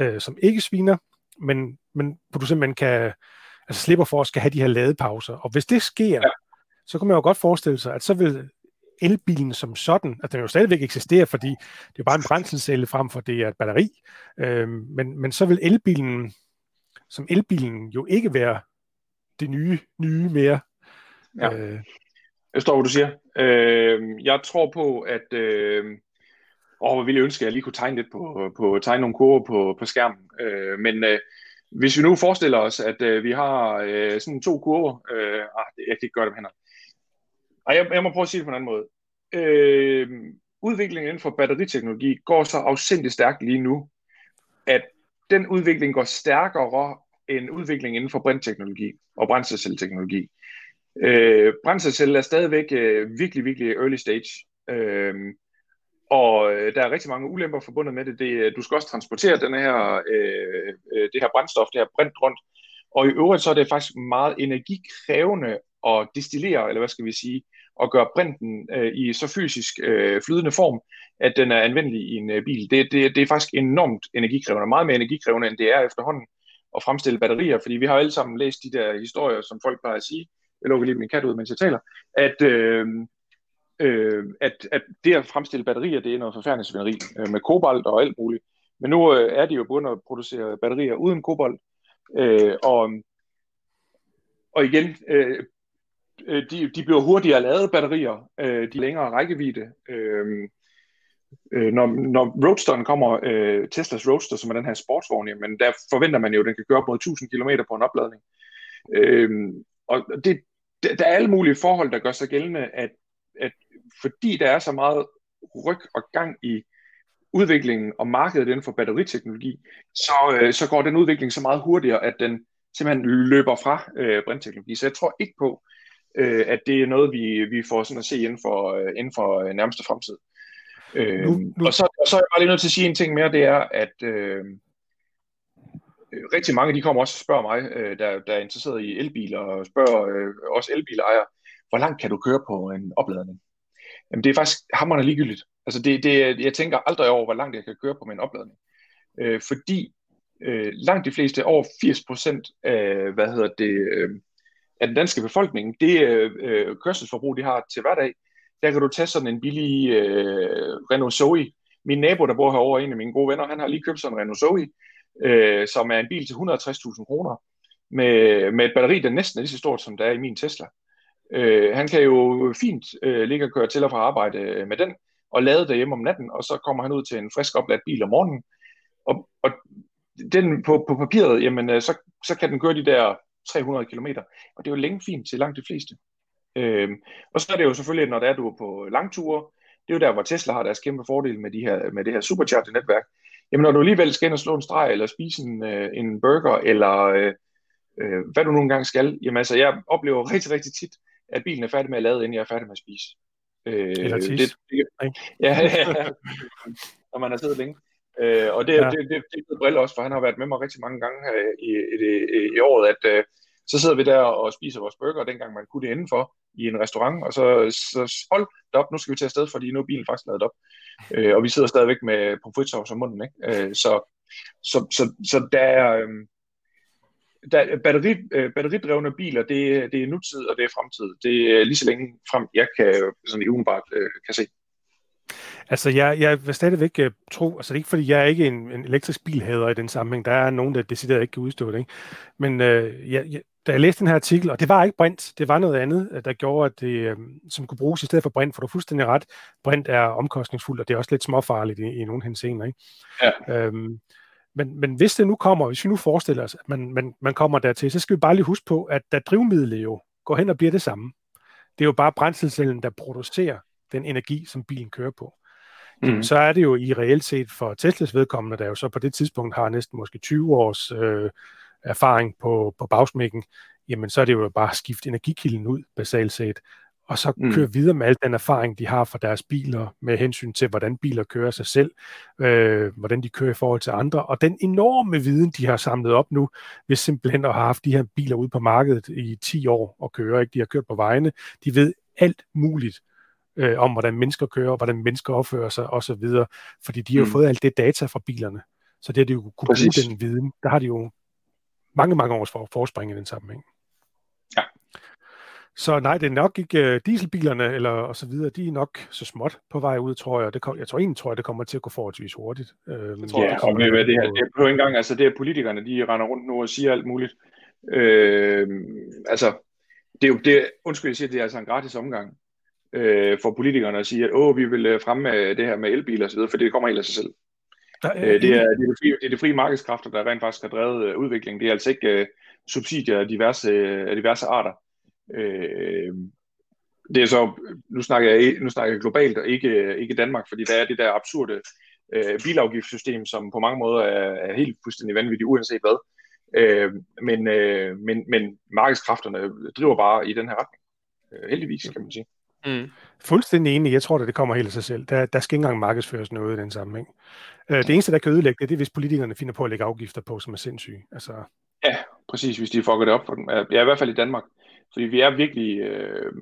øh, som ikke sviner, men, men hvor du simpelthen kan, altså slipper for at skal have de her ladepauser. Og hvis det sker, ja. så kan man jo godt forestille sig, at så vil elbilen som sådan, at den jo stadigvæk eksisterer, fordi det er bare en brændselscelle frem for det er et batteri, øh, men, men så vil elbilen som elbilen jo ikke være det nye, nye mere. Ja. Øh. Jeg står, hvad du siger. Øh, jeg tror på, at øh, åh, hvor ville jeg ønske, at jeg lige kunne tegne lidt på, på tegne nogle kurver på, på skærmen. Øh, men øh, hvis vi nu forestiller os, at øh, vi har øh, sådan to kurver, øh, ah, jeg kan ikke gøre det med hænderne, ej, jeg, jeg må prøve at sige det på en anden måde. øh, udviklingen inden for batteriteknologi går så afsindigt stærkt lige nu, at den udvikling går stærkere end udviklingen inden for brintteknologi og brændselcelleteknologi. Øh, brændselcelle er stadigvæk øh, virkelig, virkelig early stage. Øh, og øh, der er rigtig mange ulemper forbundet med det. det øh, du skal også transportere den her, øh, øh, det her brændstof, det her brint rundt. Og i øvrigt så er det faktisk meget energikrævende at destillere, eller hvad skal vi sige, at gøre brinten øh, i så fysisk øh, flydende form, at den er anvendelig i en øh, bil. Det, det, det er faktisk enormt energikrævende, meget mere energikrævende, end det er efterhånden at fremstille batterier, fordi vi har alle sammen læst de der historier, som folk plejer at sige, jeg lukker lige min kat ud, mens jeg taler, at, øh, øh, at, at det at fremstille batterier, det er noget forfærdeligt svineri øh, med kobalt og alt muligt. Men nu øh, er de jo begyndt at producere batterier uden kobalt, øh, og, og igen, øh, øh de, de bliver hurtigere lavet batterier, øh, de længere rækkevidde. Øh, øh, når, når Roadsteren kommer, øh, Teslas Roadster, som er den her sportsvogn, men der forventer man jo, at den kan køre på 1000 km på en opladning. Øh, og det, der er alle mulige forhold, der gør sig gældende, at, at fordi der er så meget ryg og gang i udviklingen og markedet inden for batteriteknologi, så, øh, så går den udvikling så meget hurtigere, at den simpelthen løber fra øh, brintteknologi. Så jeg tror ikke på, øh, at det er noget, vi, vi får sådan at se inden for, øh, inden for øh, nærmeste fremtid. Øh, nu, nu. Og, så, og så er jeg bare lige nødt til at sige en ting mere, det er, at øh, Øh, rigtig mange, de kommer også og spørger mig, øh, der, der er interesseret i elbiler, og spørger øh, også elbilejere, hvor langt kan du køre på en opladning? Jamen det er faktisk hammerende ligegyldigt. Altså det, det, jeg tænker aldrig over, hvor langt jeg kan køre på min opladning. Øh, fordi øh, langt de fleste, over 80% af, hvad hedder det, øh, af den danske befolkning, det øh, øh, kørselsforbrug, de har til hverdag, der kan du tage sådan en billig øh, Renault Zoe. Min nabo, der bor herovre, en af mine gode venner, han har lige købt sådan en Renault Zoe, øh, som er en bil til 160.000 kroner, med, med et batteri, der næsten er lige så stort, som der er i min Tesla. Øh, han kan jo fint øh, ligge og køre til og fra arbejde med den, og lade derhjemme om natten, og så kommer han ud til en frisk opladt bil om morgenen. Og, og den på, på papiret, jamen, øh, så, så kan den køre de der 300 km, og det er jo længe fint til langt de fleste. Øh, og så er det jo selvfølgelig, når det er, du er på langture, det er jo der, hvor Tesla har deres kæmpe fordel med, de her, med det her supercharger-netværk. Jamen når du alligevel skal ind og slå en streg, eller spise en, øh, en burger, eller øh, øh, hvad du nogle gange skal, jamen altså, jeg oplever rigtig, rigtig tit, at bilen er færdig med at lade, inden jeg er færdig med at spise. Øh, eller tis. Det, det, ja, ja, når man har siddet længe. Øh, og det, ja. det, det, det er Brille også, for han har været med mig rigtig mange gange her i, i, i, i året, at øh, så sidder vi der og spiser vores burger, dengang man kunne det indenfor i en restaurant, og så, så hold da op, nu skal vi tage afsted, fordi nu er bilen faktisk lavet op. Øh, og vi sidder stadigvæk med pomfritsovs om munden, ikke? Øh, så, så, så, så der er... Øh, der, batteri, øh, batteridrevne biler, det, det er nutid, og det er fremtid. Det er lige så længe frem, jeg kan, sådan i udenbart øh, kan se. Altså, jeg, jeg vil stadigvæk uh, tro, altså det er ikke fordi, jeg er ikke en, en elektrisk bilhader i den sammenhæng. Der er nogen, der decideret ikke kan udstå det. Ikke? Men uh, jeg, jeg, da jeg læste den her artikel, og det var ikke brint, det var noget andet, øh, der gjorde, at det, uh, som kunne bruges i stedet for brint, for du er fuldstændig ret. Brint er omkostningsfuldt, og det er også lidt småfarligt i, i nogle henseender. Ikke? Ja. Um, men, men hvis det nu kommer, hvis vi nu forestiller os, at man, man, man kommer dertil, så skal vi bare lige huske på, at da drivmidlet jo går hen og bliver det samme, det er jo bare brændselscellen, der producerer den energi, som bilen kører på. Mm. Så er det jo i reelt set for Teslas vedkommende, der jo så på det tidspunkt har næsten måske 20 års øh, erfaring på, på bagsmækken, jamen så er det jo bare at skifte energikilden ud, basalt set og så mm. køre videre med al den erfaring, de har fra deres biler, med hensyn til, hvordan biler kører sig selv, øh, hvordan de kører i forhold til andre, og den enorme viden, de har samlet op nu, hvis simpelthen at have haft de her biler ude på markedet i 10 år og kører, ikke? de har kørt på vejene, de ved alt muligt øh, om, hvordan mennesker kører, hvordan mennesker opfører sig osv., fordi de har jo mm. fået alt det data fra bilerne, så det har de jo kunne bruge den viden, der har de jo mange, mange års for, forspring i den sammenhæng. Ja. Så nej, det er nok ikke uh, dieselbilerne eller og så videre, de er nok så småt på vej ud, tror jeg. Det kom, jeg tror egentlig, tror jeg, det kommer til at gå forholdsvis hurtigt. Uh, jeg tror, ja, det og med, med det her, det er på en gang, altså det er politikerne, de render rundt nu og siger alt muligt. Uh, altså, det er jo, det, undskyld, jeg siger, det er altså en gratis omgang uh, for politikerne at sige, at Åh, vi vil fremme det her med elbiler og så videre, for det kommer helt af sig selv. Der er, det, er, det, er det, frie, det er det frie markedskræfter, der rent faktisk har drevet udviklingen. Det er altså ikke uh, subsidier af diverse, af diverse arter. Øh, det er så, nu snakker jeg, nu snakker jeg globalt og ikke, ikke Danmark, fordi der er det der absurde øh, bilafgiftssystem, som på mange måder er, er helt fuldstændig vanvittigt, uanset hvad. Øh, men, øh, men, men markedskræfterne driver bare i den her retning. Øh, heldigvis, kan man sige. Mm. Fuldstændig enig. Jeg tror, at det kommer helt af sig selv. Der, der skal ikke engang markedsføres noget i den sammenhæng. Øh, det eneste, der kan ødelægge det, det er, hvis politikerne finder på at lægge afgifter på, som er sindssyge. Altså... Ja, præcis, hvis de fucker det op for dem. Ja, i hvert fald i Danmark. Fordi vi er virkelig, øh,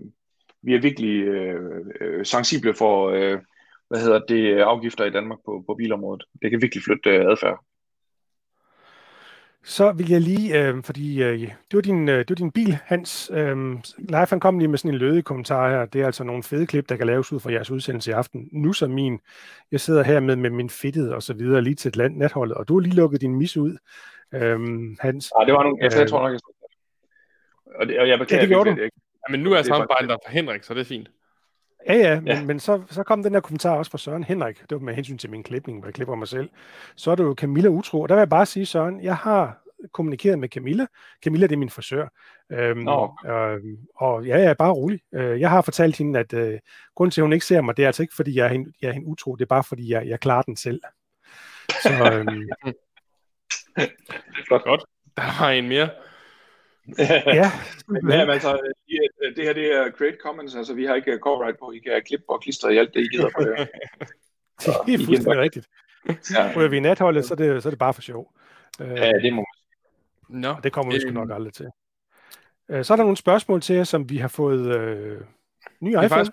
vi er virkelig øh, øh, sensible for, øh, hvad hedder det, afgifter i Danmark på, på bilområdet. Det kan virkelig flytte øh, adfærd. Så vil jeg lige, øh, fordi øh, det, var din, øh, det var din bil, Hans. Øh, Leif han kom lige med sådan en lødig kommentar her. Det er altså nogle fede klip, der kan laves ud fra jeres udsendelse i aften. Nu som min. Jeg sidder her med, med min fedtet og så videre lige til et land, natholdet, og du har lige lukket din mis ud, øh, Hans. Ja, det var nogle, jeg, jeg tror nok, jeg og, det, og jeg beklager, ja, det gjorde du. Ja, men nu er jeg samarbejder for Henrik, så det er fint. Ja, ja, men, ja. men så, så kom den der kommentar også fra Søren Henrik, det var med hensyn til min klipning, hvor jeg klipper mig selv. Så er du jo Camilla Utro, og der vil jeg bare sige, Søren, jeg har kommunikeret med Camilla. Camilla, det er min frisør. Øhm, Nå. øh, og ja, jeg er bare rolig. Øh, jeg har fortalt hende, at øh, grunden til, at hun ikke ser mig, det er altså ikke, fordi jeg er hende, jeg er hende utro, det er bare, fordi jeg, jeg klarer den selv. Så, øhm, det er flot. Godt. Der var en mere. Ja. Men altså, det her det er Create Commons, altså vi har ikke copyright på, I kan klippe og klistre i alt det, I gider på det. det er fuldstændig rigtigt. Ja. Prøver vi natholdet, så er, det, så er det bare for sjov. Ja, det må man Nå, det kommer vi sgu nok aldrig til. Øh, så er der nogle spørgsmål til jer, som vi har fået øh, ny iPhone. Faktisk...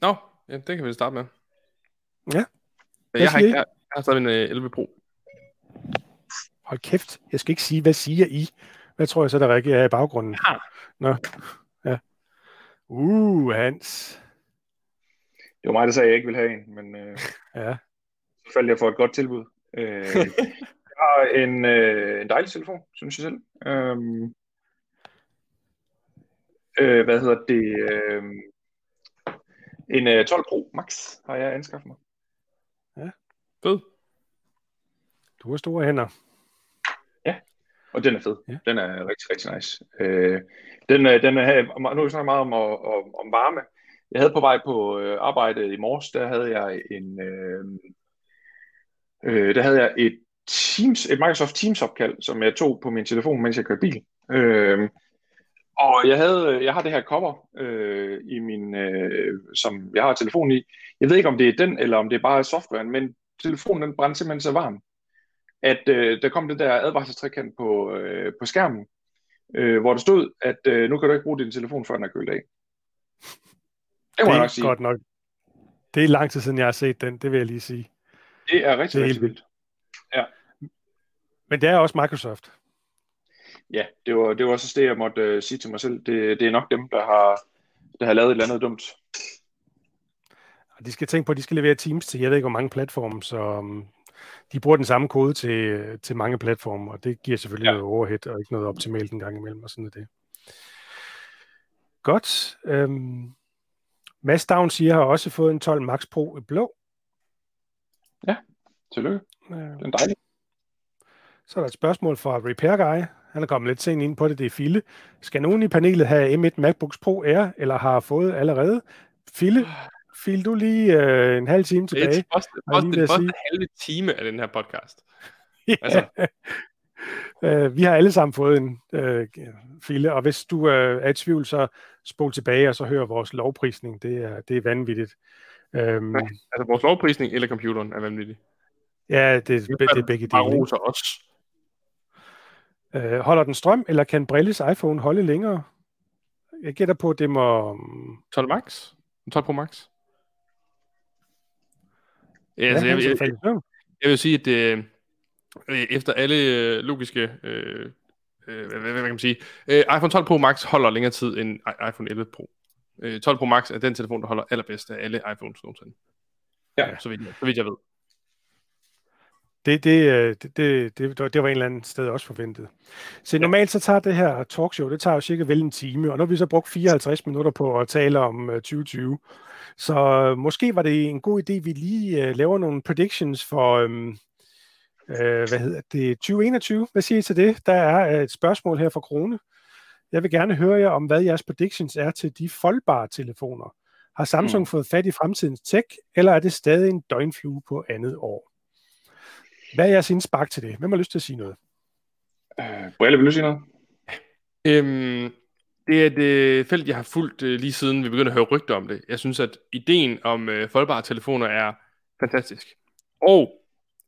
Nå, ja, det kan vi starte med. Ja. Jeg har, ikke, jeg, jeg har stadig en 11 øh, Pro. Hold kæft, jeg skal ikke sige, hvad siger I? Hvad tror jeg så, der reagerer i baggrunden? Ja. Nå. Ja. Uh, Hans. Det var mig, der sagde, at jeg ikke ville have en, men øh, ja. så faldt jeg for et godt tilbud. Øh, jeg har en, øh, en dejlig telefon, synes jeg selv. Øhm, øh, hvad hedder det? Øh, en øh, 12 Pro Max har jeg anskaffet mig. Ja. Fed. Du har store hænder. Og den er fed. Ja. Den er rigtig, rigtig nice. Øh, den, øh, den er, nu har vi snakket meget om, om, om varme. Jeg havde på vej på øh, arbejde i morges, der havde jeg en, øh, øh, der havde jeg et Teams, et Microsoft Teams opkald, som jeg tog på min telefon, mens jeg kørte bil. Øh, og jeg havde, jeg har det her cover øh, i min, øh, som jeg har telefonen i. Jeg ved ikke, om det er den, eller om det er bare softwaren, men telefonen den brændte simpelthen så varm, at øh, der kom det der advarselstrækant på, øh, på skærmen, øh, hvor der stod, at øh, nu kan du ikke bruge din telefon, før den er kølt af. Det må det er nok sige. godt nok. Det er lang tid siden, jeg har set den, det vil jeg lige sige. Det er rigtig, det er rigtig vildt. Ja. Men det er også Microsoft. Ja, det var, det var også det, jeg måtte uh, sige til mig selv. Det, det er nok dem, der har, der har lavet et eller andet dumt. De skal tænke på, at de skal levere Teams til, jeg ved ikke, hvor mange platforme, så um, de bruger den samme kode til, til mange platforme, og det giver selvfølgelig ja. noget overhead og ikke noget optimalt en gang imellem, og sådan er det. Godt. Øhm, Mads Down siger, har også fået en 12 Max Pro i blå. Ja, tillykke. Øh, den er dejlig. Så er der et spørgsmål fra Repair Guy. Han er kommet lidt sent ind på det, det er Fille. Skal nogen i panelet have M1 MacBooks Pro Air, eller har fået allerede? Fille, Fil du lige øh, en halv time tilbage. Det er første, første, den første halve time af den her podcast. altså. øh, vi har alle sammen fået en øh, file, og hvis du øh, er i tvivl, så spol tilbage og så hør vores lovprisning. Det er, det er vanvittigt. Øhm, Nej, altså vores lovprisning eller computeren er vanvittig. Ja, det, det, det er begge dele. roser os. Øh, holder den strøm, eller kan Brilles iPhone holde længere? Jeg gætter på, at det må... 12 Max? 12 Pro Max? Ja, altså, jeg, jeg, jeg, jeg vil sige, at øh, efter alle øh, logiske, øh, øh, hvad, hvad, hvad kan man sige, øh, iPhone 12 Pro Max holder længere tid end iPhone 11 Pro. Øh, 12 Pro Max er den telefon, der holder allerbedst af alle iPhones nogensinde. Ja. Så vidt, så vidt jeg ved. Det, det, øh, det, det, det, det var en eller anden sted også forventet. Så normalt så tager det her talkshow, det tager jo cirka vel en time, og nu har vi så brugt 54 minutter på at tale om 2020. Så øh, måske var det en god idé, at vi lige uh, laver nogle predictions for, um, uh, hvad hedder det, 2021. Hvad siger I til det? Der er et spørgsmål her fra Krone. Jeg vil gerne høre jer om, hvad jeres predictions er til de foldbare telefoner. Har Samsung mm. fået fat i fremtidens tech, eller er det stadig en døgnflue på andet år? Hvad er jeres indspark til det? Hvem har lyst til at sige noget? Øh, Brille, vil du sige noget? Øhm, det er det felt, jeg har fulgt øh, lige siden vi begyndte at høre rygter om det. Jeg synes, at ideen om øh, foldbare telefoner er fantastisk. Og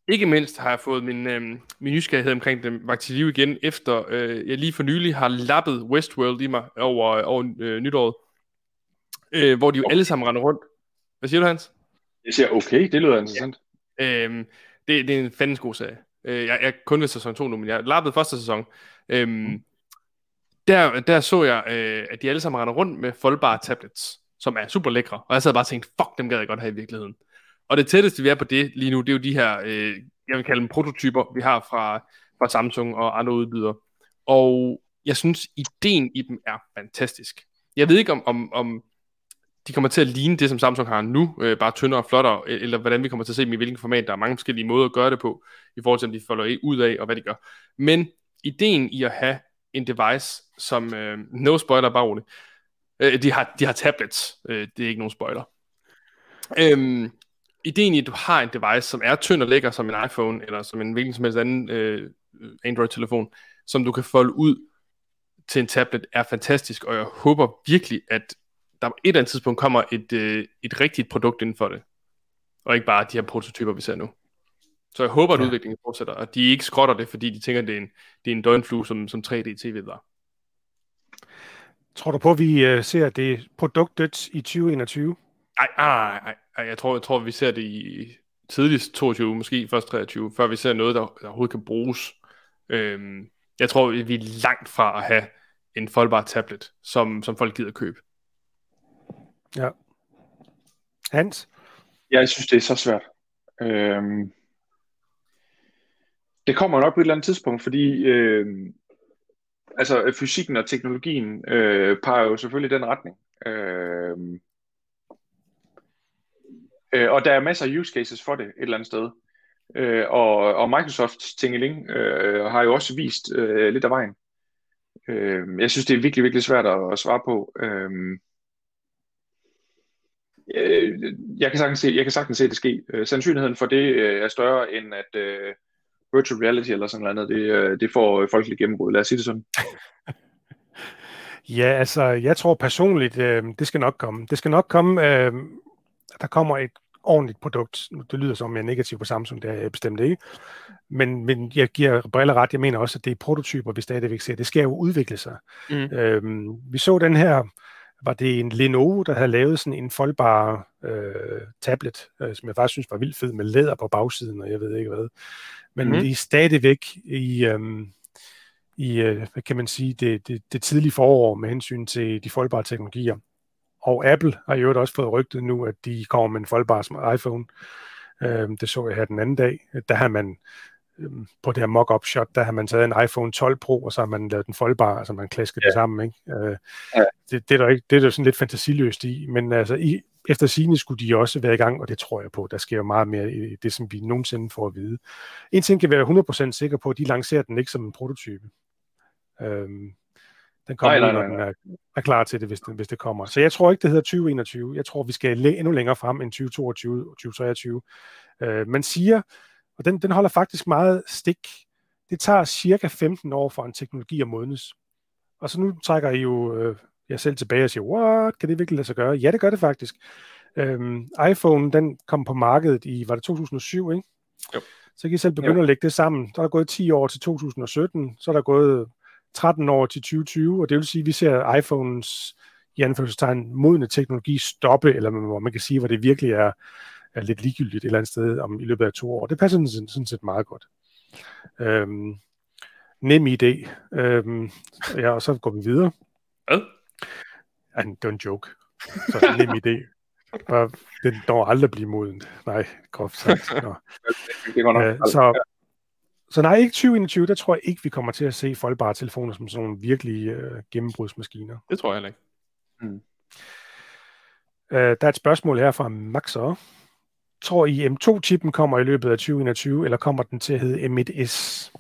ikke mindst har jeg fået min, øh, min nysgerrighed omkring dem vagt til liv igen, efter øh, jeg lige for nylig har lappet Westworld i mig over, over øh, nytåret, øh, hvor de jo okay. alle sammen render rundt. Hvad siger du, Hans? Jeg siger okay, det lyder interessant. Ja. Øhm, det, det er en fandens god serie. Øh, jeg, jeg kun ved sæson 2 nu, men jeg lappede første sæson. Øhm, mm der, der så jeg, øh, at de alle sammen render rundt med foldbare tablets, som er super lækre. Og jeg sad bare og tænkte, fuck, dem gad jeg godt have i virkeligheden. Og det tætteste, vi er på det lige nu, det er jo de her, øh, jeg vil kalde dem prototyper, vi har fra, fra Samsung og andre udbydere. Og jeg synes, ideen i dem er fantastisk. Jeg ved ikke, om, om, om de kommer til at ligne det, som Samsung har nu, øh, bare tyndere og flottere, øh, eller hvordan vi kommer til at se dem i hvilken format. Der er mange forskellige måder at gøre det på, i forhold til, om de folder e ud af, og hvad de gør. Men ideen i at have en device, som, øh, no spoiler, bare roligt, øh, de, har, de har tablets, øh, det er ikke nogen spoiler. Øhm, ideen i, at du har en device, som er tynd og lækker som en iPhone, eller som en hvilken som helst anden øh, Android-telefon, som du kan folde ud til en tablet, er fantastisk, og jeg håber virkelig, at der på et eller andet tidspunkt kommer et, øh, et rigtigt produkt inden for det. Og ikke bare de her prototyper, vi ser nu. Så jeg håber, at ja. udviklingen fortsætter, og de ikke skrotter det, fordi de tænker, at det er en, det er en døgnflue, som, som 3D-TV var. Tror du på, at vi øh, ser det produktet i 2021? Nej, nej, nej. Jeg tror, jeg tror, vi ser det i tidligst 22, måske først 23, før vi ser noget, der, der overhovedet kan bruges. Øhm, jeg tror, vi er langt fra at have en foldbar tablet, som, som folk gider købe. Ja. Hans? Jeg synes, det er så svært. Øhm, det kommer nok på et eller andet tidspunkt, fordi øh, altså, fysikken og teknologien øh, peger jo selvfølgelig i den retning. Øh, øh, og der er masser af use cases for det et eller andet sted. Øh, og, og Microsofts Tingeling øh, har jo også vist øh, lidt af vejen. Øh, jeg synes, det er virkelig, virkelig svært at, at svare på. Øh, øh jeg, kan sagtens se, jeg kan sagtens se det ske. Øh, sandsynligheden for det øh, er større end at øh, virtual reality eller sådan noget, det, øh, det får folkeligt gennembrud. Lad os sige det sådan. ja, altså, jeg tror personligt, øh, det skal nok komme. Det skal nok komme, øh, der kommer et ordentligt produkt. Det lyder som, jeg er negativ på Samsung, det er jeg bestemt ikke. Men, men jeg giver briller ret. Jeg mener også, at det er prototyper, vi stadigvæk ser. Det skal jo udvikle sig. Mm. Øhm, vi så den her var det en Lenovo, der havde lavet sådan en foldbar øh, tablet, øh, som jeg faktisk synes var vildt fed, med læder på bagsiden, og jeg ved ikke hvad. Men mm-hmm. vi er stadigvæk i, øh, i øh, hvad kan man sige, det, det, det tidlige forår med hensyn til de foldbare teknologier. Og Apple har jo også fået rygtet nu, at de kommer med en foldbar iPhone. Øh, det så jeg her den anden dag. Der har man Øhm, på det her mock-up shot, der har man taget en iPhone 12 Pro, og så har man lavet den foldbar, altså man klasker ja. det sammen. Ikke? Øh, ja. det, det, er der ikke, det er der sådan lidt fantasiløst i, men altså i, efter sigende skulle de også være i gang, og det tror jeg på. Der sker jo meget mere i det, som vi nogensinde får at vide. En ting kan være 100% sikker på, at de lancerer den ikke som en prototype. Øhm, den kommer, nej, nej, nej, nej. når den er, er klar til det, hvis, den, hvis det kommer. Så jeg tror ikke, det hedder 2021. Jeg tror, vi skal endnu længere frem end 2022 2023. Øh, man siger, og den, den holder faktisk meget stik. Det tager cirka 15 år for en teknologi at modnes. Og så nu trækker I jo øh, jeg selv tilbage og siger, what, kan det virkelig lade sig gøre? Ja, det gør det faktisk. Øhm, iPhone, den kom på markedet i, var det 2007, ikke? Jo. Så kan I selv begynde jo. at lægge det sammen. Så er der gået 10 år til 2017, så er der gået 13 år til 2020, og det vil sige, at vi ser iPhones i anførselstegn modne teknologi stoppe, eller hvor man kan sige, hvor det virkelig er er lidt ligegyldigt et eller andet sted om i løbet af to år. Det passer sådan, sådan set meget godt. Øhm, nem idé. Øhm, ja, og så går vi videre. Hvad? Det var en joke. Så nem idé. Og den når aldrig blive moden. Nej, groft sagt. Nå. det går nok. Øh, så, så nej, ikke 2021, der tror jeg ikke, vi kommer til at se foldbare telefoner som sådan nogle virkelige øh, gennembrudsmaskiner. Det tror jeg heller ikke. Mm. Øh, der er et spørgsmål her fra Maxer. Tror I, M2-chippen kommer i løbet af 2021, eller kommer den til at hedde M1S?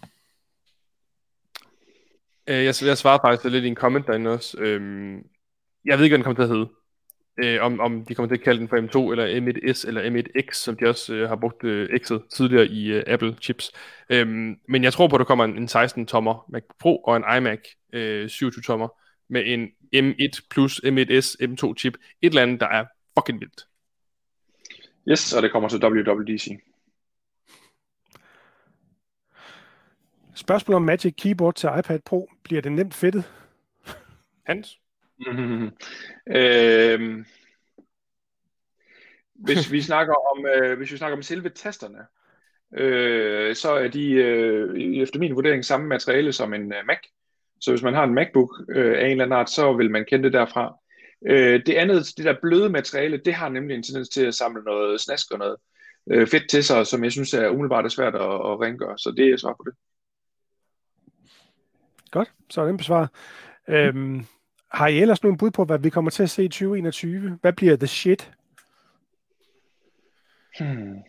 Øh, jeg, jeg svarede faktisk lidt i en comment derinde også. Øhm, jeg ved ikke, hvad den kommer til at hedde. Øh, om, om de kommer til at kalde den for M2 eller M1S eller M1X, som de også øh, har brugt øh, X'et tidligere i øh, Apple chips. Øhm, men jeg tror på, at der kommer en, en 16-tommer Mac Pro og en iMac øh, 27-tommer med en M1 plus M1S M2 chip. Et eller andet, der er fucking vildt. Yes, og det kommer til WWDC. Spørgsmål om Magic Keyboard til iPad Pro. Bliver det nemt fedtet? Hans? Mm-hmm. Øh, hvis vi snakker om øh, hvis vi snakker om selve tasterne, øh, så er de øh, efter min vurdering samme materiale som en uh, Mac. Så hvis man har en MacBook øh, af en eller anden art, så vil man kende det derfra. Øh, det andet, det der bløde materiale, det har nemlig en tendens til at samle noget snask og noget øh, fedt til sig, som jeg synes er umiddelbart er svært at, at rengøre. Så det er svar på det. Så er den besvaret. Øhm, har I ellers nogle bud på, hvad vi kommer til at se i 2021? Hvad bliver the shit? Hmm.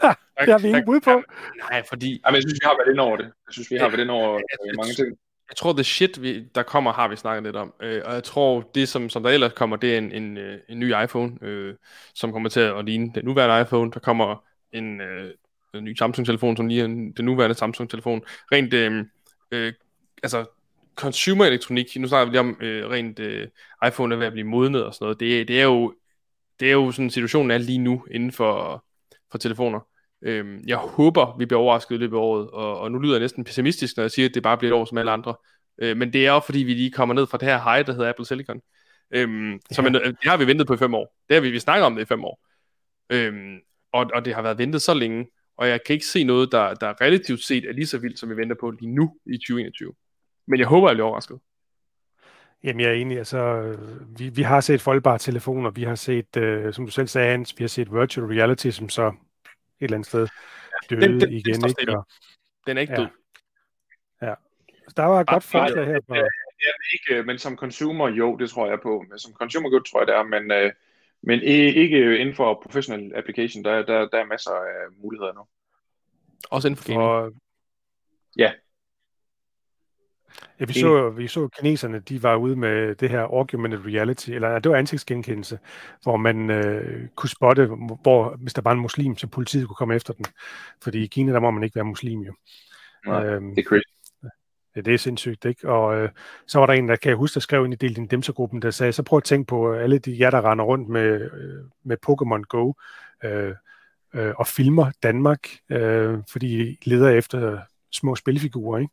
Ha, det har vi ingen bud på. Nej, fordi... Jamen, jeg synes, vi har været ind over det. Jeg synes, vi har været ind over jeg, mange ting. Jeg tror, det shit, vi, der kommer, har vi snakket lidt om. Øh, og jeg tror, det som, som der ellers kommer, det er en, en, øh, en ny iPhone, øh, som kommer til at ligne den nuværende iPhone. Der kommer en, øh, en ny Samsung-telefon, som lige den nuværende Samsung-telefon. Rent, øh, øh, altså, consumer elektronik, nu snakker vi lige om øh, rent øh, iPhone er ved at blive modnet og sådan noget, det, det er jo det er jo sådan situationen er lige nu inden for, for telefoner. Øhm, jeg håber, vi bliver overrasket i løbet af året, og, og nu lyder jeg næsten pessimistisk, når jeg siger, at det bare bliver et år som alle andre. Øh, men det er også fordi, vi lige kommer ned fra det her high, der hedder Apple Silicon. Øhm, ja. Så man, det har vi ventet på i fem år. Det har vi, vi snakker om det i fem år. Øhm, og, og det har været ventet så længe, og jeg kan ikke se noget, der, der relativt set er lige så vildt, som vi venter på lige nu i 2021. Men jeg håber, jeg bliver overrasket. Jamen, jeg er enig. Altså, vi, vi har set foldbare telefoner, vi har set, uh, som du selv sagde, Hans, vi har set virtual reality, som så et eller andet sted døde den, den, igen. Den, ikke? Og, den er ikke ja. død. Ja. Så der var et godt forslag her. På... Det er ikke, men som consumer, jo, det tror jeg på. Men som consumer good, tror jeg, det er, men, uh, men ikke inden for professional application, der, der, der er masser af muligheder nu. Også inden for gaming? Og... Ja. Ja, vi så, vi så kineserne, de var ude med det her augmented reality, eller det var ansigtsgenkendelse, hvor man øh, kunne spotte, hvor, hvis der var en muslim, så politiet kunne komme efter den. Fordi i Kina, der må man ikke være muslim jo. Ja, øhm, det er crazy. Ja, det er sindssygt, ikke? Og øh, så var der en, der kan jeg huske, der skrev ind i del din Demser-gruppen, der sagde, så prøv at tænke på alle de jer, der render rundt med, øh, med Pokémon Go øh, øh, og filmer Danmark, øh, fordi de leder efter små spilfigurer, ikke?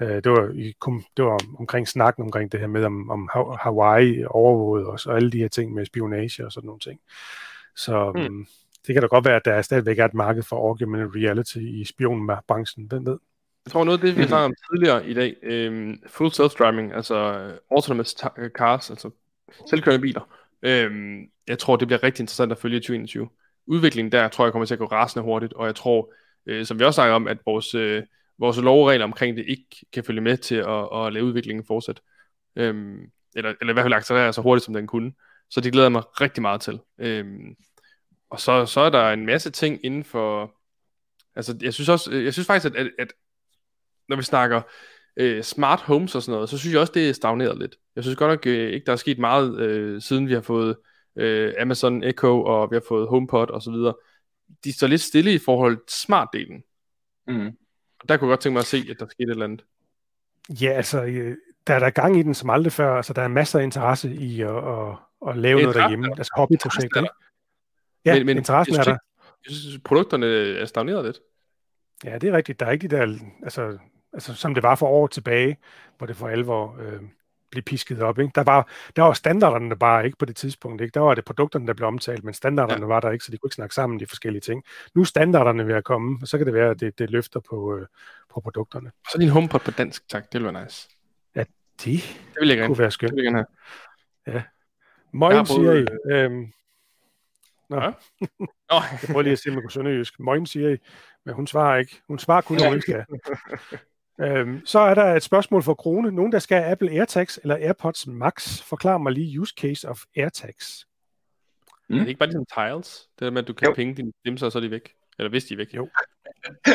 Øh, det, var, i, det var omkring snakken omkring det her med, om, om Hawaii overvåget os, og alle de her ting med spionage og sådan nogle ting. Så mm. det kan da godt være, at der stadigvæk er et marked for augmented reality i spionbranchen. Hvem ved? Jeg tror noget af det, vi har om tidligere i dag, øhm, full self-driving, altså øh, autonomous øh, cars, altså selvkørende biler. øhm, jeg tror, det bliver rigtig interessant at følge i 2021. Udviklingen der tror jeg kommer til at gå rasende hurtigt, og jeg tror, øh, som vi også snakker om, at vores, øh, vores lovregler omkring det ikke kan følge med til at, at lade udviklingen fortsætte. Øhm, eller, eller i hvert fald accelerere så hurtigt, som den kunne. Så det glæder jeg mig rigtig meget til. Øhm, og så, så er der en masse ting inden for... Altså, jeg synes også, øh, jeg synes faktisk, at, at, at når vi snakker øh, smart homes og sådan noget, så synes jeg også, det er stagneret lidt. Jeg synes godt nok øh, ikke, der er sket meget, øh, siden vi har fået øh, Amazon Echo, og vi har fået HomePod og så videre. De står lidt stille i forhold til smart-delen. Mm. Der kunne jeg godt tænke mig at se, at der skete et eller andet. Ja, altså, øh, der er der gang i den som aldrig før. Altså, der er masser af interesse i at, at, at lave noget derhjemme. Altså hobbyprojekter. Ja, men, men interessen er der. Jeg synes, produkterne er stagneret lidt. Ja, det er rigtigt. Der er ikke de der, altså, altså som det var for år tilbage, hvor det for alvor øh, blev pisket op. Ikke? Der, var, der var standarderne bare ikke på det tidspunkt. Ikke? Der var det produkterne, der blev omtalt, men standarderne ja. var der ikke, så de kunne ikke snakke sammen de forskellige ting. Nu er standarderne ved at komme, og så kan det være, at det, det løfter på, øh, på produkterne. Så din HomePod på dansk, tak. Det ville være nice. Ja, det, det vil jeg gerne. kunne være skønt. Det vil jeg gerne have. Ja. Moin, siger I. Øhm, Nå. Ja. Nå. jeg prøver lige at se, om jeg kunne sønderjysk. Moin, siger I. Men hun svarer ikke. Hun svarer kun, når hun skal. Øhm, så er der et spørgsmål for Krone. Nogen, der skal have Apple AirTags eller AirPods Max. Forklar mig lige use case of AirTags. Mm. Er det ikke bare ligesom tiles? Det der med, at du kan jo. penge dine dimser, og så er de væk. Eller hvis de er væk. Jo.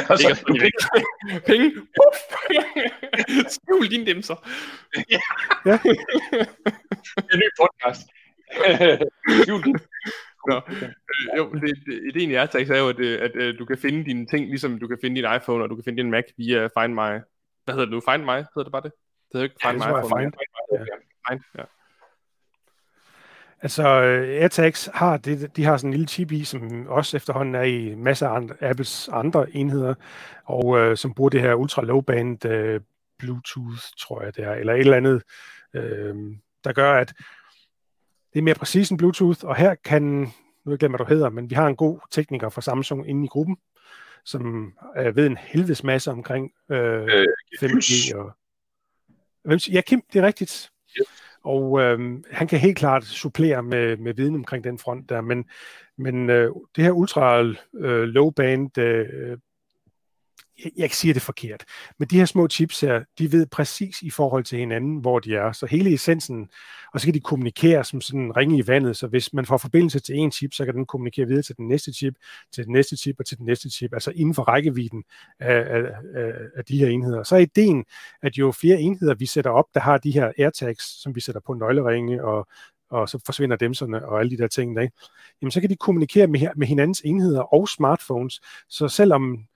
og så, Ikke at penge. penge. Puff. Skjul dine dimser. en ny podcast. Skjul din- Nå. Øh, jo, det, det, ideen i AirTags er jo, at, øh, at, at du kan finde dine ting, ligesom du kan finde din iPhone, og du kan finde din Mac via Find My. Hvad hedder det nu? Find My? Hedder det bare det? Det hedder ikke Ja, Find det My. jeg iPhone. Find. Find, ja. Altså, øh, AirTags har, det, de har sådan en lille chip i, som også efterhånden er i masser af andre, Apples andre enheder, og øh, som bruger det her ultra low band øh, Bluetooth, tror jeg det er, eller et eller andet, øh, der gør, at det er mere præcis end Bluetooth, og her kan, nu jeg glemt, hvad du hedder, men vi har en god tekniker fra Samsung inde i gruppen, som øh, ved en helvedes masse omkring øh, Øh, 5G og... Ja, Kim, det er rigtigt. Yes. Og øhm, han kan helt klart supplere med, med viden omkring den front der, men, men øh, det her ultra øh, low band, øh, jeg, jeg siger det forkert, men de her små chips her, de ved præcis i forhold til hinanden, hvor de er. Så hele essensen, og så kan de kommunikere som sådan en ringe i vandet, så hvis man får forbindelse til en chip, så kan den kommunikere videre til den næste chip, til den næste chip og til den næste chip, altså inden for rækkevidden af, af, af, af de her enheder. Så er ideen, at jo flere enheder vi sætter op, der har de her AirTags, som vi sætter på nøgleringe, og, og så forsvinder demserne og alle de der ting, der, ikke? jamen så kan de kommunikere med, med hinandens enheder og smartphones, så selvom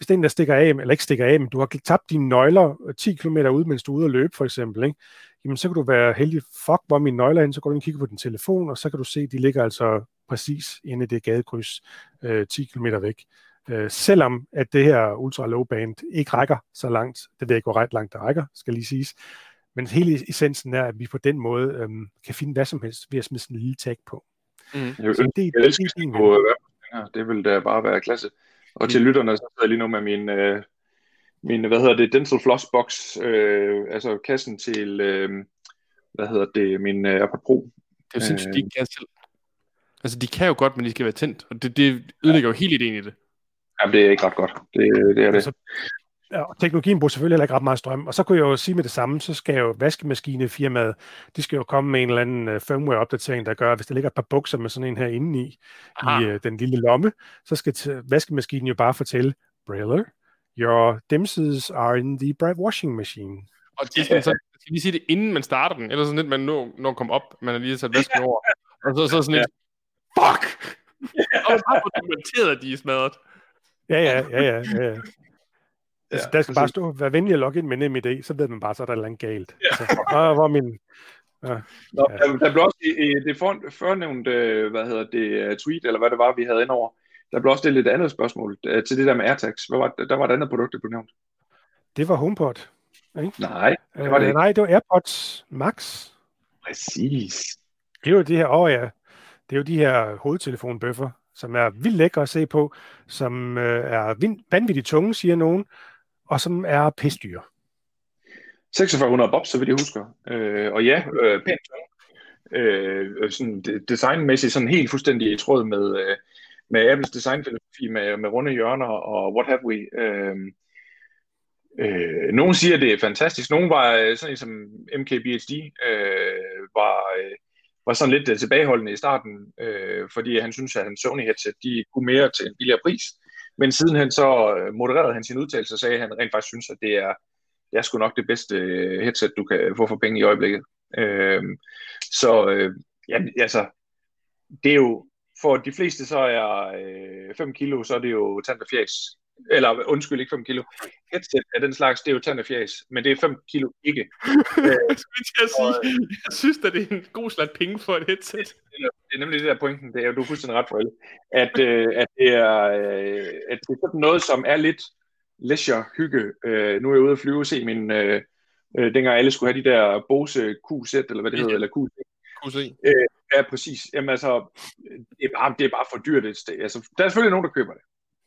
hvis den der stikker af, eller ikke stikker af, men du har tabt dine nøgler 10 km ud, mens du er ude at løbe, for eksempel, ikke? jamen så kan du være heldig, fuck, hvor er mine nøgler hen, så går du ind og kigger på din telefon, og så kan du se, de ligger altså præcis inde i det gadekryds øh, 10 km væk. Øh, selvom at det her ultra low band ikke rækker så langt, det ved jeg ikke, hvor ret langt det rækker, skal lige siges, men hele essensen er, at vi på den måde øhm, kan finde hvad som helst ved at smide sådan en lille tag på. Mm. Så det, jeg det, elsker det, at det, på her. Det vil da bare være klasse. Og til Mm. lytterne, så sidder jeg lige nu med min, øh, min hvad hedder det, Dental Floss Box, øh, altså kassen til, øh, hvad hedder det, min øh, AirPod Pro. Det er jo sindssygt, Øh. de kan selv. Altså, de kan jo godt, men de skal være tændt, og det, det ødelægger jo helt ideen i det. Jamen, det er ikke ret godt. Det, det er det. Altså, Ja, og teknologien bruger selvfølgelig heller ikke ret meget strøm. Og så kunne jeg jo sige med det samme, så skal jo vaskemaskinefirmaet, de skal jo komme med en eller anden uh, firmware-opdatering, der gør, at hvis der ligger et par bukser med sådan en her indeni, Aha. i uh, den lille lomme, så skal t- vaskemaskinen jo bare fortælle, Briller, your dimses are in the bright washing machine. Og det sådan, så skal vi sige det, inden man starter den, eller sådan lidt, man når, når kommer op, man har lige sat vasken over, og så, så sådan lidt, fuck! Og så har man dokumenteret, at de er smadret. Ja, ja, ja, ja. ja, ja. Altså, Ja, der skal bare præcis. stå, vær venlig at logge ind med NemID, så ved man bare, så er der et eller andet galt. Altså, ah, hvor min... Nå, Ja. der, der blev også i, det for, førnævnte, hvad hedder det, øh, tweet, eller hvad det var, vi havde indover, der blev også stillet et andet spørgsmål øh, til det der med AirTags. Hvad var, der var et andet produkt, der blev nævnt. Det var HomePod. Nej, det var det Øh, ikke. nej, det var AirPods Max. Præcis. Det er jo det her, åh ja, det er jo de her hovedtelefonbøffer, som er vildt lækre at se på, som øh, er vanvittigt tunge, siger nogen, og som er pisdyre. 4600 bob, så vidt jeg husker. Øh, og ja, øh, pænt tung. Øh, sådan de- designmæssigt sådan helt fuldstændig i tråd med, øh, med Apples designfilosofi med, med runde hjørner og what have we. Øh, øh, nogen siger, det er fantastisk. Nogen var øh, sådan en som MKBHD, øh, var, øh, var sådan lidt øh, tilbageholdende i starten, øh, fordi han synes, at hans Sony headset, de kunne mere til en billigere pris. Men sidenhen så øh, modererede han sin udtalelse, og sagde han rent faktisk synes, at det er det er sgu nok det bedste øh, headset, du kan få for penge i øjeblikket. Øh, så øh, ja, altså, det er jo, for de fleste så er øh, 5 kilo, så er det jo tand og fjæs. Eller undskyld, ikke 5 kilo. Headset af den slags, det er jo tand fjæs, men det er 5 kilo ikke. Jeg til at sige, jeg synes, at det er en god slat penge for et headset. Det er nemlig det der pointen, det er jo, du er fuldstændig ret for alle, at, øh, at, det er, øh, at det er sådan noget, som er lidt leisure hygge. Øh, nu er jeg ude at flyve og se min, øh, øh, dengang alle skulle have de der Bose QZ, eller hvad det hedder, eller QZ. Kunne se. Ja, præcis. Jamen altså, det er bare, det er bare for dyrt et sted. Altså, der er selvfølgelig nogen, der køber det.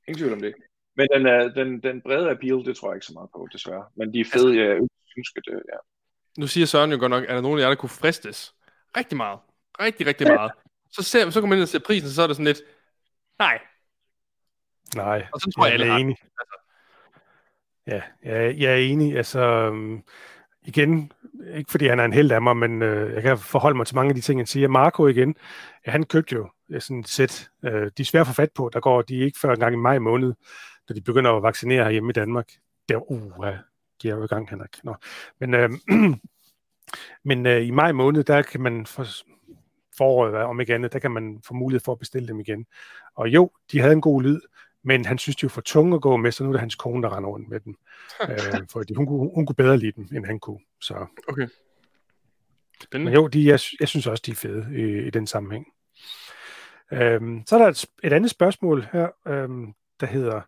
Ingen tvivl om det. Men den, er, den, den brede appeal, det tror jeg ikke så meget på, desværre. Men de er fede, jeg ønsker det, ja. Nu siger Søren jo godt nok, er der nogen af jer, der kunne fristes? Rigtig meget. Rigtig, rigtig meget. Så, ser, så kommer man ind og ser prisen, så er det sådan lidt, nej. Nej, Og så tror jeg, jeg er enig. Ja, jeg, jeg er enig. Altså, øhm, igen, ikke fordi han er en held af mig, men øh, jeg kan forholde mig til mange af de ting, han siger. Marco igen, ja, han købte jo sådan et sæt. Øh, de er svære at få fat på. Der går de ikke før en gang i maj måned. Når de begynder at vaccinere hjemme i Danmark. Der, uh, de er jo i gang, Henrik. Nå. Men, øh, men øh, i maj måned, der kan man for foråret, om ikke andet, der kan man få mulighed for at bestille dem igen. Og jo, de havde en god lyd, men han synes, de var for tunge at gå med, så nu er det hans kone, der render rundt med dem. øh, fordi hun, hun, hun kunne bedre lide dem, end han kunne. Så. Okay. Spændende. Men jo, de, jeg, jeg synes også, de er fede i, i den sammenhæng. Øhm, så er der et, et andet spørgsmål her, øhm, der hedder,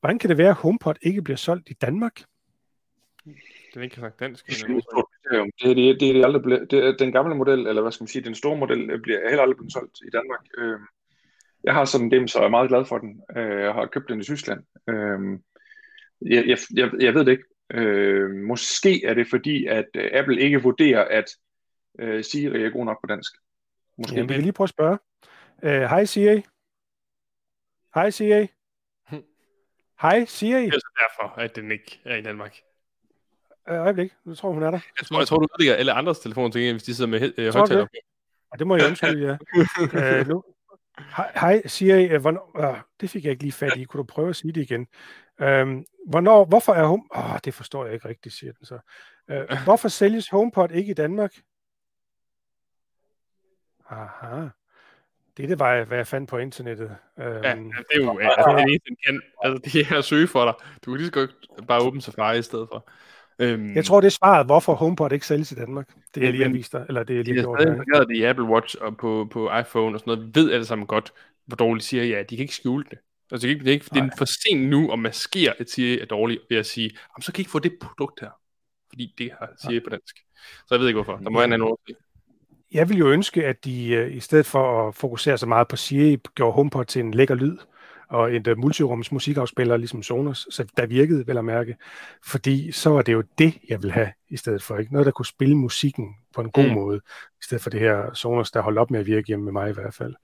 hvordan kan det være, at HomePod ikke bliver solgt i Danmark? Den ikke kan sagt dansk. Det er det, det, det, er aldrig blevet, det er den gamle model, eller hvad skal man sige, den store model, bliver heller aldrig blevet solgt i Danmark. Øhm, jeg har sådan dem, så jeg er meget glad for den. Øh, jeg har købt den i Tyskland. Øh, jeg, jeg, jeg, jeg ved det ikke. Øh, måske er det fordi, at øh, Apple ikke vurderer, at øh, Siri er god nok på dansk. Måske. Jamen, vi kan lige prøve at spørge. Øh, hej uh, Siri. Hej Siri. Hej Siri. Det er så derfor, at den ikke er i Danmark. Øh, øjeblik, nu tror hun er der. Jeg tror, jeg tror du udlægger alle andres telefoner til hvis de sidder med øh, højtaler. Det? Ja, det må jeg undskylde, ja. øh, nu, Hej, Siri. Øh, hvornår, øh, det fik jeg ikke lige fat i. Kunne du prøve at sige det igen? Øhm, hvornår, hvorfor er Home... Åh, det forstår jeg ikke rigtigt, siger den så. Øh, hvorfor sælges HomePod ikke i Danmark? Aha. Det, det var, hvad jeg fandt på internettet. Øhm, ja, det er jo altså, det eneste, den kan. Altså, det er at søge for dig. Du kan lige så godt bare åbne Safari i stedet for. Øhm, jeg tror, det er svaret, hvorfor HomePod ikke sælges i Danmark. Det er lige har vist dig, eller det er lige de har det i Apple Watch og på, på iPhone og sådan noget, ved alle sammen godt, hvor dårligt siger ja, de kan ikke skjule det. Altså, det er, ikke, det er for sent nu at maskere, at Siri er dårligt ved at sige, så kan I ikke få det produkt her. Fordi det har Siri på dansk. Så jeg ved ikke hvorfor. Der må være en anden årsag. Jeg vil jo ønske, at de øh, i stedet for at fokusere så meget på Siri, gjorde HomePod til en lækker lyd og en uh, multirums musikafspiller, ligesom Sonos, så der virkede vel at mærke, fordi så var det jo det, jeg ville have i stedet for. Ikke? Noget, der kunne spille musikken på en god mm. måde, i stedet for det her Sonos, der holdt op med at virke hjemme med mig i hvert fald.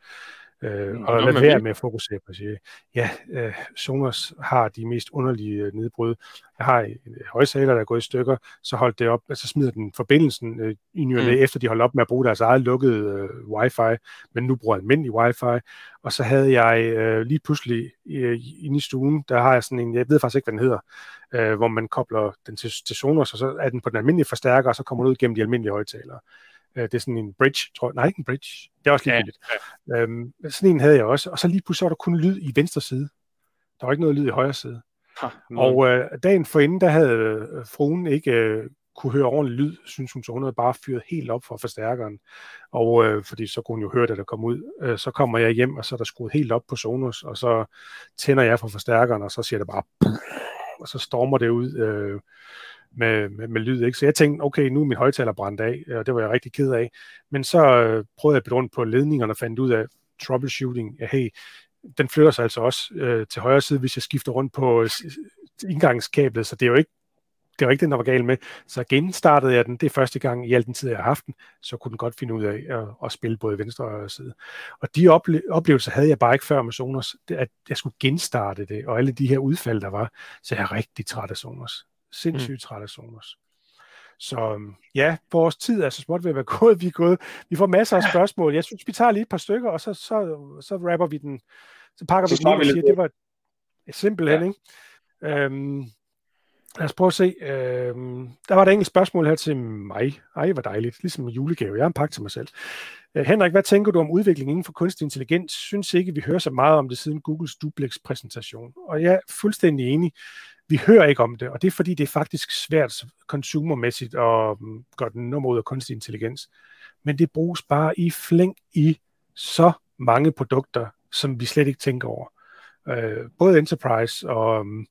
Øh, mm, og lad være med at fokusere på at sige, ja, øh, Sonos har de mest underlige øh, nedbrud. Jeg har en højsaler, der er gået i stykker, så holdt det op, altså smider den forbindelsen øh, i ny mm. efter de holdt op med at bruge deres eget lukkede øh, wifi, men nu bruger almindelig wifi. Og så havde jeg øh, lige pludselig øh, inde i stuen, der har jeg sådan en, jeg ved faktisk ikke, hvad den hedder, øh, hvor man kobler den til, til Sonos, og så er den på den almindelige forstærker, og så kommer den ud gennem de almindelige højtalere. Øh, det er sådan en bridge, tror jeg. Nej, ikke en bridge. Det er også lige ja, ja. Øhm, sådan en havde jeg også. Og så lige pludselig var der kun lyd i venstre side. Der var ikke noget lyd i højre side. Ha, og øh, dagen forinden, der havde øh, fruen ikke øh, kunne høre ordentlig lyd, synes hun, så hun havde bare fyret helt op for forstærkeren. Og øh, fordi så kunne hun jo høre det, der kom ud. Øh, så kommer jeg hjem, og så er der skruet helt op på Sonos, og så tænder jeg for forstærkeren, og så siger det bare, og så stormer det ud. Øh, med, med, med lyd. Ikke? Så jeg tænkte, okay, nu er min højtaler brændt af, og det var jeg rigtig ked af. Men så øh, prøvede jeg at rundt på ledningerne og fandt ud af troubleshooting, at hey, den flytter sig altså også øh, til højre side, hvis jeg skifter rundt på øh, indgangskablet, så det er jo ikke det var ikke den, der var galt med. Så genstartede jeg den. Det er første gang i al den tid, jeg har haft den. Så kunne den godt finde ud af at, at spille både venstre og højre side. Og de ople- oplevelser havde jeg bare ikke før med Sonos, at jeg skulle genstarte det, og alle de her udfald, der var. Så jeg er rigtig træt af Sonos sindssygt mm. træt af Sonos. Så øhm, ja, vores tid er så småt ved at være gået. Vi, er gået. vi får masser af spørgsmål. Jeg synes, vi tager lige et par stykker, og så, så, så rapper vi den. Så pakker så vi den og siger, det var simpelthen, ja. ikke? Øhm, lad os prøve at se. Øhm, der var et enkelt spørgsmål her til mig. Ej, hvor dejligt. Ligesom en julegave. Jeg har en pakke til mig selv. Øh, Henrik, hvad tænker du om udviklingen inden for kunstig intelligens? Synes ikke, vi hører så meget om det siden Googles Duplex-præsentation. Og jeg er fuldstændig enig vi hører ikke om det, og det er fordi, det er faktisk svært consumermæssigt at mm, gøre den nummer ud af kunstig intelligens. Men det bruges bare i flæng i så mange produkter, som vi slet ikke tænker over. Øh, både enterprise og um,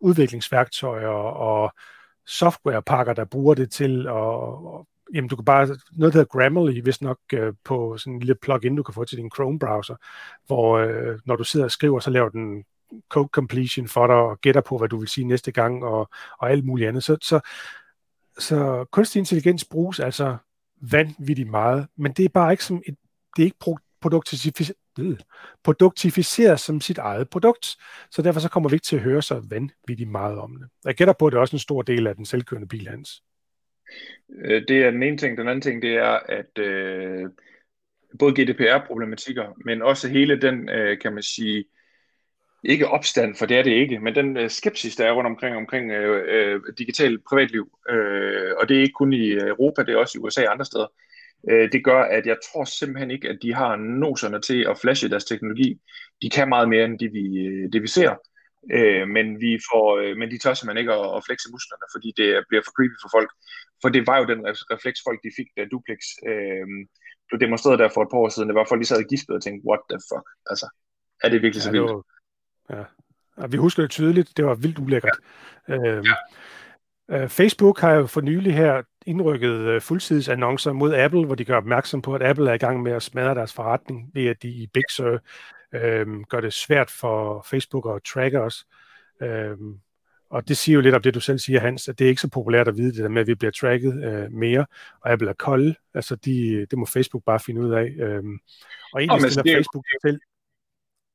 udviklingsværktøjer og softwarepakker, der bruger det til, og, og jamen du kan bare, noget der hedder Grammarly, hvis nok øh, på sådan en lille plugin, du kan få til din Chrome-browser, hvor øh, når du sidder og skriver, så laver den code completion for dig, og gætter på, hvad du vil sige næste gang, og, og alt muligt andet. Så, så, så kunstig intelligens bruges altså vanvittigt meget, men det er bare ikke som et, det er ikke produktificeret, øh, produktificeret som sit eget produkt, så derfor så kommer vi ikke til at høre så vanvittigt meget om det. Jeg gætter på, at det er også en stor del af den selvkørende bil hans. Øh, det er den ene ting. Den anden ting, det er, at øh, både GDPR-problematikker, men også hele den, øh, kan man sige, ikke opstand, for det er det ikke, men den øh, skepsis, der er rundt omkring, omkring øh, øh, digital privatliv, øh, og det er ikke kun i Europa, det er også i USA og andre steder, øh, det gør, at jeg tror simpelthen ikke, at de har noserne til at flashe deres teknologi. De kan meget mere, end det vi, det, vi ser, øh, men, vi får, øh, men de tør simpelthen ikke at, at flexe musklerne, fordi det bliver for creepy for folk. For det var jo den refleks, folk de fik, da Duplex øh, blev demonstreret der for et par år siden. Det var folk, de sad og gispede og tænkte, what the fuck, altså, er det virkelig så vildt? Ja, Ja. Og vi husker det tydeligt, det var vildt ulækkert. Ja. Øhm, ja. øh, Facebook har jo for nylig her indrykket øh, fuldtidsannoncer mod Apple, hvor de gør opmærksom på, at Apple er i gang med at smadre deres forretning ved, at de i Big Sur øh, gør det svært for Facebook at tracke os. Øh, og det siger jo lidt om det, du selv siger, Hans, at det er ikke så populært at vide det der med, at vi bliver tracket øh, mere, og Apple er kolde. Altså, de, det må Facebook bare finde ud af. Øh, og egentlig oh, stiller Facebook selv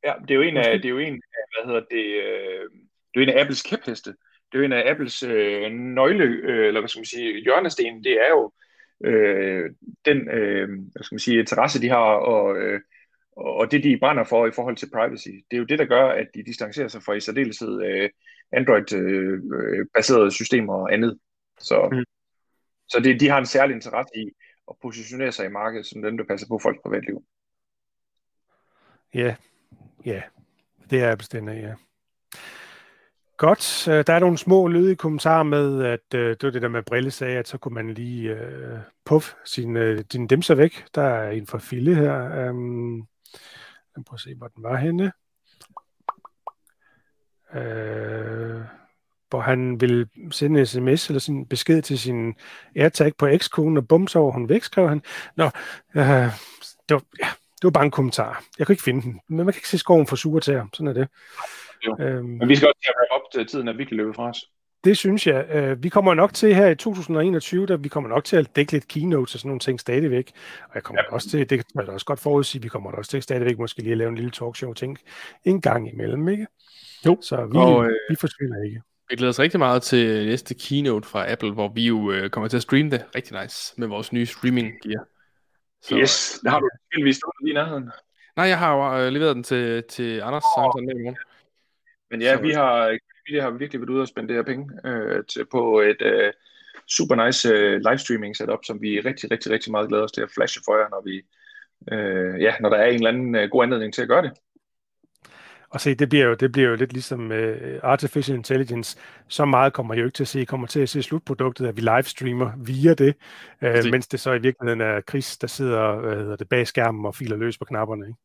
Ja, det er jo en af, det er jo en af hvad hedder det, øh, det er jo en af Apples kæpheste. Det er jo en af Apples øh, nøgle, øh, eller hvad skal man sige, hjørnesten, det er jo øh, den, øh, hvad skal man sige, interesse, de har, og, øh, og det, de brænder for i forhold til privacy. Det er jo det, der gør, at de distancerer sig fra i særdeleshed øh, Android-baserede øh, systemer og andet. Så, mm. så det, de har en særlig interesse i at positionere sig i markedet som dem, der passer på folks privatliv. Ja, Ja, det er bestemt, ja. Godt. Øh, der er nogle små lydige kommentarer med, at øh, det var det der med Brille sagde, at så kunne man lige øh, puff sin, øh, din dimser væk. Der er en fra Fille her. Um, lad prøve at se, hvor den var henne. Øh, hvor han vil sende en sms eller sin besked til sin AirTag på ekskonen, og bum, så var hun væk, skrev han. Nå, øh, det var, ja, det var bare en kommentar. Jeg kunne ikke finde den, men man kan ikke se skoven for sure til Sådan er det. Jo. Øhm, men vi skal også have op til tiden, at vi kan løbe fra os. Det synes jeg. Øh, vi kommer nok til her i 2021, der vi kommer nok til at dække lidt keynotes og sådan nogle ting stadigvæk. Og jeg kommer ja. også til, det kan man også godt forudsige, vi kommer også til stadigvæk måske lige at lave en lille talkshow ting en gang imellem, ikke? Jo. Så vi, og, øh, vi forsvinder ikke. Vi glæder os rigtig meget til næste keynote fra Apple, hvor vi jo øh, kommer til at streame det rigtig nice med vores nye streaming gear. Så, yes, det har du heldigvis stået lige i nærheden. Nej, jeg har jo øh, leveret den til, til Anders, oh. så med i morgen. Men ja, så, vi har, vi har virkelig været ude og spendere penge øh, til, på et øh, super nice øh, livestreaming setup, som vi er rigtig, rigtig, rigtig meget glæder os til at flashe for jer, når vi, øh, ja, når der er en eller anden øh, god anledning til at gøre det. Og se, det bliver jo, det bliver jo lidt ligesom uh, artificial intelligence. Så meget kommer jeg jo ikke til at se. Jeg kommer til at se slutproduktet, at vi livestreamer via det, uh, mens det så i virkeligheden er Chris, der sidder hvad hedder det, bag skærmen og filer løs på knapperne. Ikke?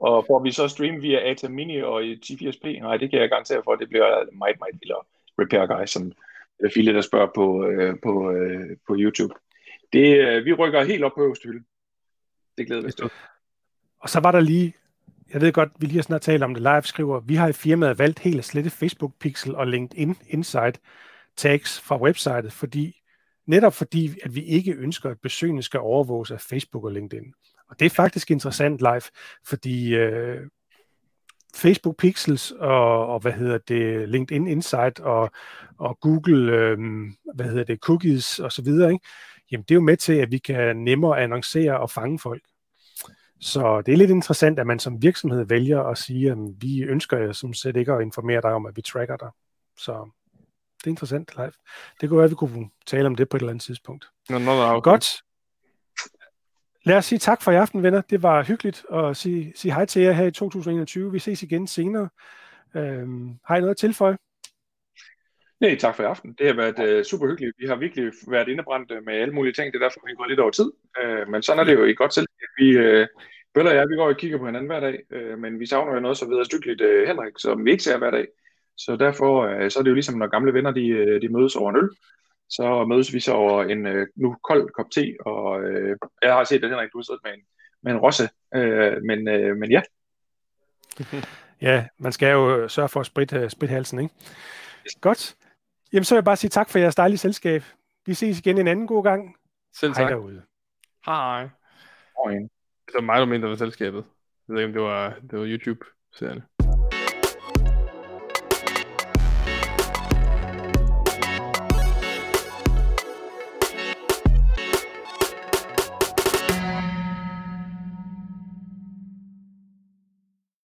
Og får vi så streame via ATA Mini og i G4SP? Nej, det kan jeg garantere for, at det bliver meget, meget vildere repair guy, som Fille, der spørger på, uh, på, uh, på YouTube. Det, uh, vi rykker helt op på øverste hylde. Det glæder vi til. Og så var der lige jeg ved godt, vi lige har snart talt om det live, skriver, vi har i firmaet valgt helt at slette Facebook Pixel og LinkedIn Insight tags fra websitet, fordi, netop fordi, at vi ikke ønsker, at besøgende skal overvåges af Facebook og LinkedIn. Og det er faktisk interessant live, fordi øh, Facebook Pixels og, og hvad hedder det, LinkedIn Insight og, og Google, øh, hvad hedder det, cookies og så videre, ikke? Jamen det er jo med til, at vi kan nemmere annoncere og fange folk. Så det er lidt interessant, at man som virksomhed vælger at sige, at vi ønsker som set ikke at informere dig om, at vi tracker dig. Så det er interessant live. Det kunne være, at vi kunne tale om det på et eller andet tidspunkt. No, no, no, okay. Godt. Lad os sige tak for i aften, venner. Det var hyggeligt at sige, sige hej til jer her i 2021. Vi ses igen senere. Øhm, har I noget at tilføje? Nej, tak for i aften. Det har været uh, super hyggeligt. Vi har virkelig været indebrændt med alle mulige ting. Det er derfor, vi gået lidt over tid. Uh, men sådan er det jo i godt selv. Vi, uh, Bøller og jeg, vi går og kigger på hinanden hver dag, uh, men vi savner jo noget så videre stykkeligt uh, Henrik, som vi ikke ser hver dag. Så derfor uh, så er det jo ligesom, når gamle venner de, de mødes over en øl. Så mødes vi så over en uh, nu kold kop te, og uh, jeg har set, at Henrik, du har siddet med en, med en rosse. Uh, men, uh, men ja. ja, man skal jo sørge for at spritte, spritte halsen, ikke? Godt. Jamen, så vil jeg bare sige tak for jeres dejlige selskab. Vi ses igen en anden god gang. Selv tak. Hej derude. Hej. Hej. Det var mig, der mindre ved selskabet. Jeg ved ikke, om det var, det var YouTube-serien.